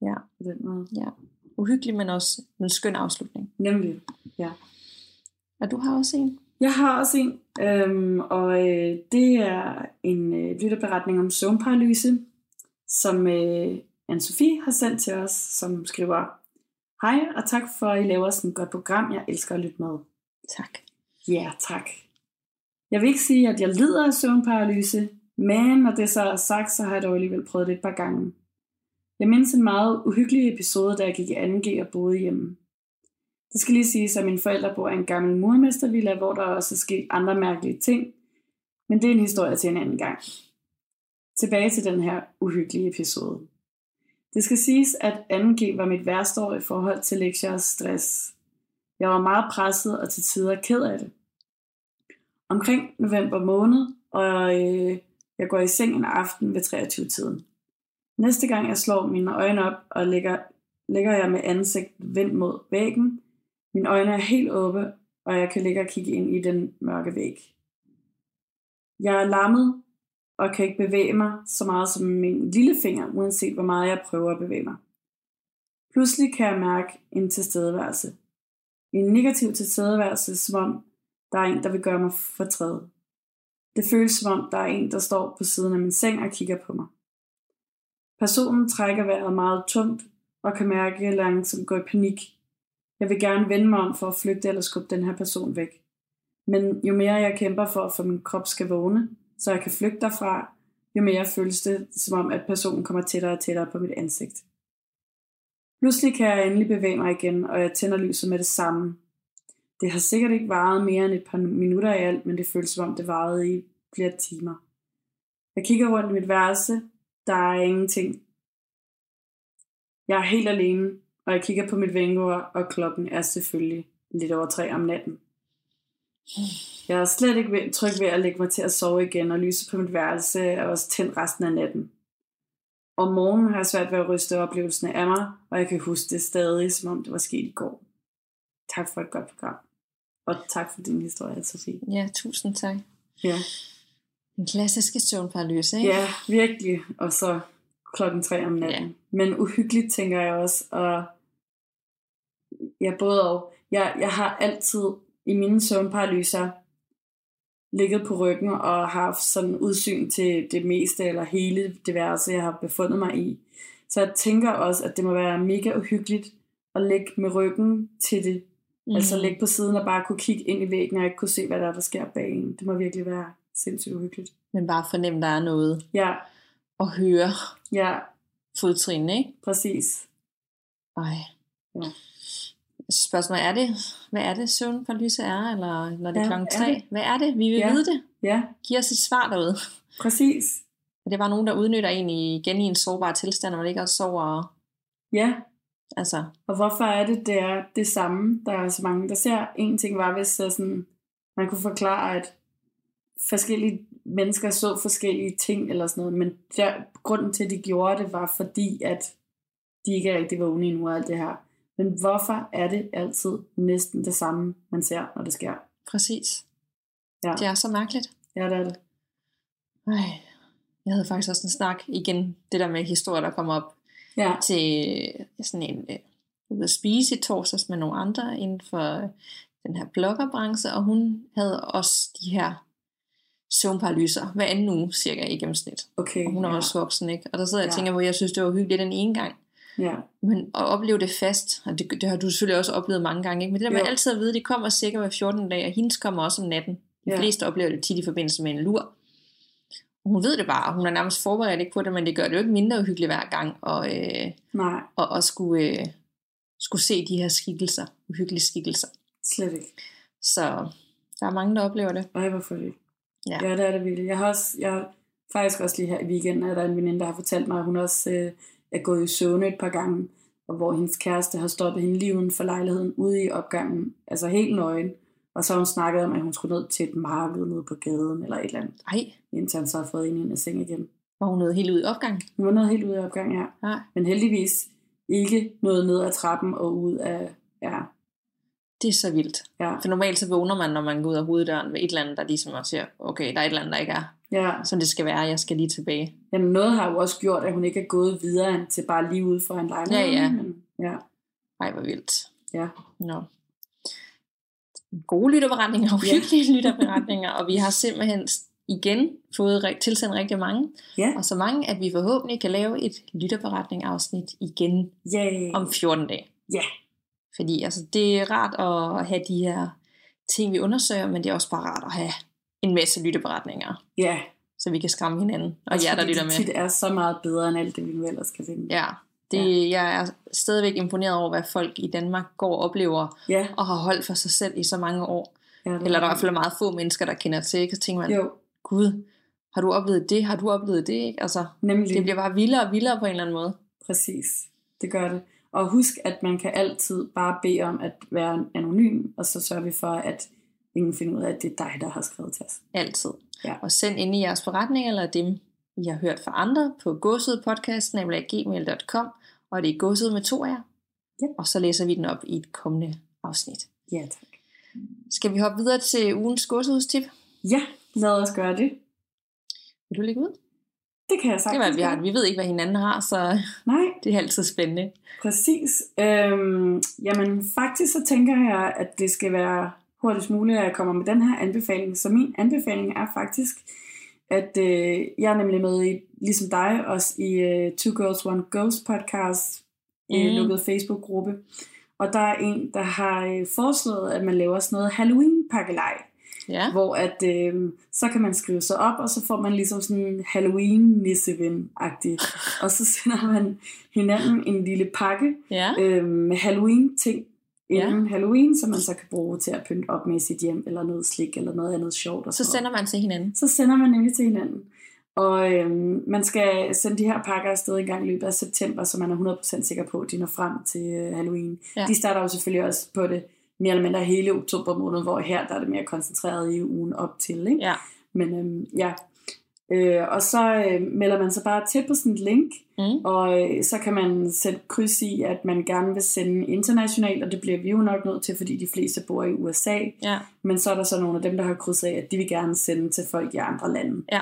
Ja. På den måde. Ja. Uhyggelig, men også en skøn afslutning. Nemlig, ja. Og du har også en? Jeg har også en, øhm, og øh, det er en øh, lytterberetning om søvnparalyse, som øh, Anne-Sophie har sendt til os, som skriver, Hej, og tak for, at I laver sådan et godt program. Jeg elsker at lytte med. Tak. Ja, tak. Jeg vil ikke sige, at jeg lider af søvnparalyse, men når det så er sagt, så har jeg dog alligevel prøvet det et par gange. Jeg mindes en meget uhyggelig episode, da jeg gik i 2G og boede hjemme. Det skal lige siges, at mine forældre bor i en gammel murmestervilla, hvor der også er sket andre mærkelige ting, men det er en historie til en anden gang. Tilbage til den her uhyggelige episode. Det skal siges, at 2G var mit værste år i forhold til lektier og stress. Jeg var meget presset og til tider ked af det. Omkring november måned, og øh, jeg går i seng en aften ved 23-tiden. Næste gang jeg slår mine øjne op og ligger, ligger jeg med ansigt vendt mod væggen. Mine øjne er helt åbne, og jeg kan ligge og kigge ind i den mørke væg. Jeg er lammet og kan ikke bevæge mig så meget som min lillefinger, uanset hvor meget jeg prøver at bevæge mig. Pludselig kan jeg mærke en tilstedeværelse. En negativ tilstedeværelse, som om der er en, der vil gøre mig fortræde. Det føles som om, der er en, der står på siden af min seng og kigger på mig. Personen trækker vejret meget tungt og kan mærke langsomt går i panik. Jeg vil gerne vende mig om for at flygte eller skubbe den her person væk. Men jo mere jeg kæmper for, at få min krop skal vågne, så jeg kan flygte derfra, jo mere føles det som om, at personen kommer tættere og tættere på mit ansigt. Pludselig kan jeg endelig bevæge mig igen, og jeg tænder lyset med det samme. Det har sikkert ikke varet mere end et par minutter i alt, men det føles som om det varede i flere timer. Jeg kigger rundt i mit værelse. Der er ingenting. Jeg er helt alene, og jeg kigger på mit vinduer, og klokken er selvfølgelig lidt over tre om natten. Jeg er slet ikke tryg ved at lægge mig til at sove igen, og lyset på mit værelse er også tændt resten af natten. Om morgenen har jeg svært ved at ryste oplevelsen af mig, og jeg kan huske det stadig, som om det var sket i går. Tak for et godt program. Og tak for din historie, Sofie. Ja, tusind tak. Ja, En klassisk søvnparalyse, ikke? ja virkelig. Og så klokken tre om natten. Ja. Ja. Men uhyggeligt, tænker jeg også. Og ja, både og. Jeg, jeg har altid i mine søvnparalyser ligget på ryggen og haft sådan udsyn til det meste eller hele det værelse, jeg har befundet mig i. Så jeg tænker også, at det må være mega uhyggeligt at ligge med ryggen til det. Mm. Altså ligge på siden og bare kunne kigge ind i væggen og ikke kunne se, hvad der er, der sker bag en. Det må virkelig være sindssygt uhyggeligt. Men bare fornemme, der er noget. Ja, Og høre ja, fodtrinene, ikke? præcis. Ej. Ja. Spørgsmålet er det, hvad er det søvnparalyse er, eller når det er Ja, klokken er tre? det? Hvad er det? Vi vil Ja. vide det. Ja, Giv os et svar derude. præcis. Er det bare nogen, der udnytter en i, igen i en sårbar tilstand, når man ikke også sover? Ja, Altså, og hvorfor er det, det er det samme? Der er så mange, der ser. En ting var, hvis så sådan, man kunne forklare, at forskellige mennesker så forskellige ting eller sådan noget, men der, grunden til, at de gjorde det, var fordi, at de ikke rigtig vågne endnu og alt det her. Men hvorfor er det altid næsten det samme, man ser, når det sker? præcis. Ja, Det er så mærkeligt. ja det er det. Ej. Jeg havde faktisk også en snak igen, det der med historier, der kommer op Ja, til sådan en øh, ude at spise i torsdags med nogle andre inden for den her bloggerbranche, og hun havde også de her søvnparalyser hver anden uge cirka i gennemsnit. okay. Og hun er ja. også voksen, ikke? Og der sidder jeg og tænker på, at jeg synes, det var hyggeligt den ene gang. Ja, Men at opleve det fast, og det, det har du selvfølgelig også oplevet mange gange, ikke? men det der med Jo. altid at vide, at de kommer cirka hver 14 dage, og hendes kommer også om natten. De Ja. fleste oplever det tit i forbindelse med en lur. Hun ved det bare, og hun er nærmest forberedt ikke på det, men det gør det jo ikke mindre uhyggeligt hver gang, og, øh, nej, og, og skulle, øh, skulle se de her skikkelser, uhyggelige skikkelser. slet ikke. Så der er mange, der oplever det. Ej, hvorfor det? Ja. ja, det er det virkelig. Jeg har også, jeg faktisk også lige her i weekenden, er der en veninde, der har fortalt mig, at hun også øh, er gået i søvne et par gange, og hvor hendes kæreste har stoppet hende lige uden for lejligheden ude i opgangen, altså helt nøgen. Og så har hun snakket om, at hun skulle ned til et marked nede på gaden, eller et eller andet, Ej, indtil han så har fået hende ind i seng igen. var hun nået helt ud i opgangen? Hun var nået helt ude i opgangen, ja. Nej, Men heldigvis ikke noget ned ad trappen og ud af, ja, det er så vildt. ja, For normalt så vågner man, når man går ud af hoveddøren ved et eller andet, der ligesom også siger, okay, der er et eller andet, der ikke er, ja. som det skal være, jeg skal lige tilbage. Jamen noget har jo også gjort, at hun ikke er gået videre end til bare lige ude for en lejlighed. Ja, ja. Men, ja, Ej, hvor vildt. ja. Nå. Gode lytterberetninger, uhyggelige ja. lytterberetninger, og vi har simpelthen igen fået tilsendt rigtig mange, Ja, og så mange, at vi forhåbentlig kan lave et lytterberetning afsnit igen yeah. om 14 dage. Ja. Fordi altså, det er rart at have de her ting, vi undersøger, men det er også bare rart at have en masse lytterberetninger, ja. så vi kan skræmme hinanden, og Også jer, der lytter det med. tit er så meget bedre end alt det, vi nu ellers kan finde. Ja, det, ja. jeg er stadigvæk imponeret over, hvad folk i Danmark går og oplever, Ja, og har holdt for sig selv i så mange år. ja Eller der er i hvert fald meget få mennesker, der kender til, ikke? så tænker man, Jo, gud, har du oplevet det, har du oplevet det? Ikke? Altså, nemlig. det bliver bare vildere og vildere på en eller anden måde. præcis. Det gør det. Og husk, at man kan altid bare bede om at være anonym, og så sørger vi for, at ingen finder ud af, at det er dig, der har skrevet til os. Altid. Ja. Og send ind i jeres forretning, eller dem, I har hørt fra andre, på gåsødpodcast.gmail.com, og det er gåsød med to af jer. Ja. Og så læser vi den op i et kommende afsnit. Ja, tak. Skal vi hoppe videre til ugens gåsehudstip? Ja, lad os gøre det. Vil du lægge ud? Det kan jeg Det sagtens var, vi, har, vi ved ikke, hvad hinanden har, så Nej, det er altid spændende. Præcis. Øhm, jamen, faktisk så tænker jeg, at det skal være hurtigst muligt, at jeg kommer med den her anbefaling. Så min anbefaling er faktisk, at øh, jeg er nemlig med i, ligesom dig, også i øh, Two Girls One Ghost podcast, mm. Øh, lukket Facebook-gruppe. Og der er en, der har øh, foreslået, at man laver sådan noget Halloween-pakkelej. Ja. hvor at øh, så kan man skrive sig op, og så får man ligesom sådan en Halloween-nisseven-agtigt. og så sender man hinanden en lille pakke Ja. øh, med Halloween-ting Ja. inden Halloween, som man så kan bruge til at pynte op med sit hjem, eller noget slik, eller noget andet sjovt. Og Så sender man til hinanden. så sender man nemlig til hinanden. Og øhm, man skal sende de her pakker afsted en gang i løbet af september, så man er 100% sikker på, at de når frem til øh, Halloween. Ja. Ja. De starter jo selvfølgelig også på det mere eller mindre hele oktober måned, hvor her der er det mere koncentreret i ugen op til. Ikke? Ja. Men øhm, ja. Øh, og så øh, melder man sig bare til på sådan et link, Mm. og øh, så kan man sætte kryds i, at man gerne vil sende internationalt, og det bliver vi jo nok nødt til, fordi de fleste bor i USA. Ja. Men så er der så nogle af dem, der har krydset af, at de vil gerne sende til folk i andre lande. ja.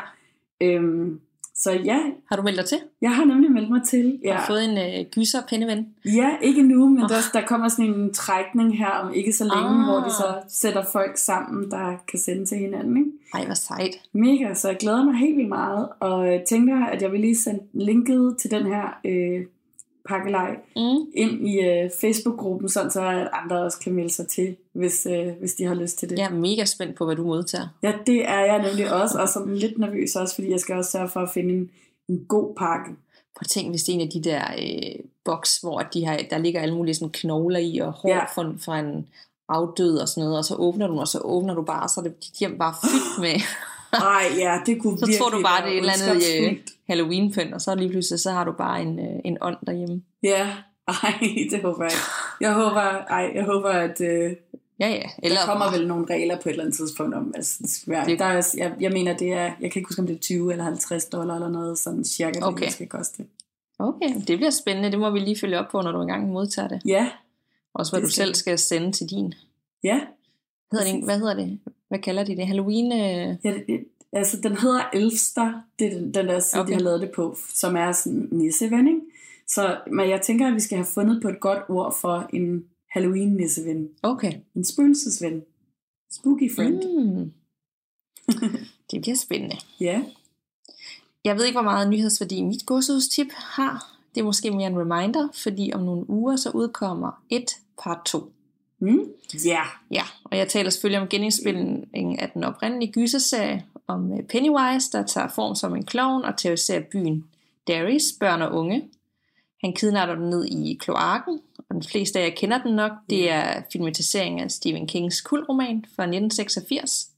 Øhm, så ja, Har du meldt dig til? jeg har nemlig meldt mig til. Ja. Har fået en øh, gyser pindeven? ja ikke nu, men Oh. der, der kommer sådan en trækning her om ikke så længe, Ah. hvor de så sætter folk sammen, der kan sende til hinanden. Ikke? Ej, hvor sejt. Mega, så jeg glæder mig helt vildt meget, og jeg tænker, at jeg vil lige sende linket til den her øh, pakkelej Mm. ind i øh, Facebook-gruppen, sådan så at andre også kan melde sig til, hvis, øh, hvis de har lyst til det. Jeg er mega spændt på, hvad du modtager. Ja, det er jeg nemlig også, og sådan lidt nervøs også, fordi jeg skal også sørge for at finde en, en god pakke. Prøv at tænke, hvis det er en af de der øh, boks, hvor de har, der ligger alle mulige sådan knogler i, og hår ja. fra, fra en afdød og sådan noget, og så åbner du den, og så åbner du bare, så er det dit hjem bare fyldt med, Ej, ja, det kunne så virkelig tror du bare, det er et eller andet øh, ondskabsfuldt. Halloween-pynt, og så lige pludselig, så har du bare en, øh, en ånd derhjemme. Ja, ej, det håber jeg ikke. Jeg håber, ej, jeg håber at øh, Ja, ja. Eller, der kommer vel nogle regler på et eller andet tidspunkt om, altså, være, Det- der er, jeg, jeg mener, det er, jeg kan ikke huske, om det er 20 eller 50 dollar eller noget, sådan cirka, det Okay. det skal koste. Okay, det bliver spændende. Det må vi lige følge op på, når du engang modtager det. Ja, Også hvad Det du selv skal sende til din. ja, Hedder det, hvad hedder det? Hvad kalder de det? Halloween? Øh... ja det, altså den hedder Elfster, det er den, den der side, okay. De har lavet det på, som er sådan en nisseven, ikke? Så men jeg tænker, at vi skal have fundet på et godt ord for en Halloween-nisseven. Okay. En spøgelsesven. Spooky friend. Mm. Det bliver spændende. Ja. Jeg ved ikke, hvor meget nyhedsværdi mit godsudstip har. Det er måske mere en reminder, fordi om nogle uger så udkommer et part 2. Mm. Ja. Ja, og jeg taler selvfølgelig om genindspilningen af den oprindelige gyserserie om øh, Pennywise, der tager form som en klovn og terroriserer byen Darius, børn og unge. Han kidnapper dem ned i kloakken, og de fleste af jer kender den nok. Det er filmatisering af Stephen Kings kultroman fra 1986.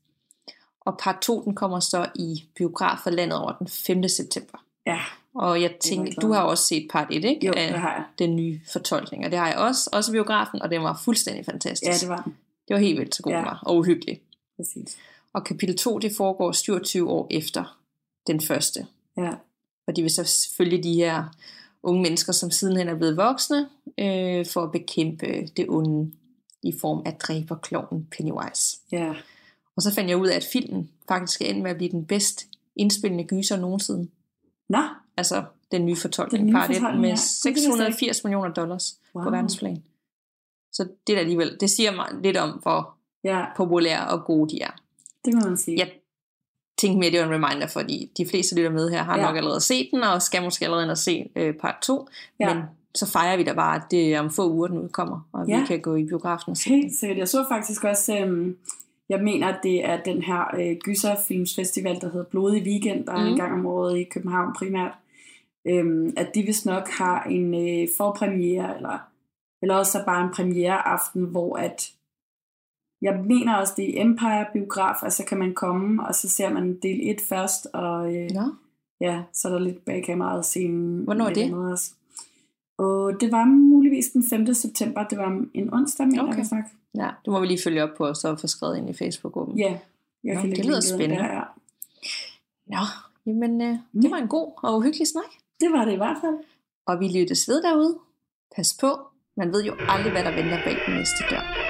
Og part 2, den kommer så i biografer landet over den 5. september. Ja. Og jeg glad du har også set part 1, ikke? Jo, Af det har jeg. den nye fortolkning. Og det har jeg også, også biografen, og den var fuldstændig fantastisk. Ja, det var det var helt vildt så god Ja. var, og uhyggelig. Præcis. Og kapitel 2, det foregår 27 år efter den første. Ja. Og de vil så følge de her unge mennesker, som sidenhen er blevet voksne, øh, for at bekæmpe det onde i form af dræberkloven Pennywise. Ja. Og så fandt jeg ud af, at filmen faktisk ende med at blive den bedst indspillende gyser nogensinde. Nå, Altså den nye fortolkning, Den nye part 1, fortolkning, med ja. Det vidste jeg 680 millioner dollars wow. på verdensplan. Så det er da alligevel, det siger mig lidt om, hvor ja, populære og gode de er. det må man sige. Jeg tænkte mere, det var en reminder, fordi de fleste lytter med her har Ja. nok allerede set den, og skal måske allerede ind og se øh, part 2. Ja. Men så fejrer vi da bare, at det er om få uger, den udkommer, og Ja. vi kan gå i biografen og se. Helt sikkert. Jeg så faktisk også, øhm, jeg mener, at det er den her øh, gyserfilmsfestival, der hedder Blodig Weekend, der er Mhm. en gang om året i København primært. Øhm, at de vist nok har en øh, forpremiere, eller, eller også bare en premiereaften, hvor at jeg mener også, det er Empire Biograf, altså kan man komme, og så ser man del 1 først, og øh, Nå, ja, så er der lidt bag kameraet scenen. Hvornår er det? Også. Og det var muligvis den 5. september. Det var en onsdag, mener Okay. jeg sagt. Ja, det må vi lige følge op på, og så få skrevet ind i Facebook-gruppen. Ja, jeg Nå, kan det lyder spændende. Der, ja. Nå, jamen, øh, det Ja. var en god og uhyggelig snak. Det var det i hvert fald. Og vi lyttes ved derude. Pas på, man ved jo aldrig, hvad der venter bag den næste dør.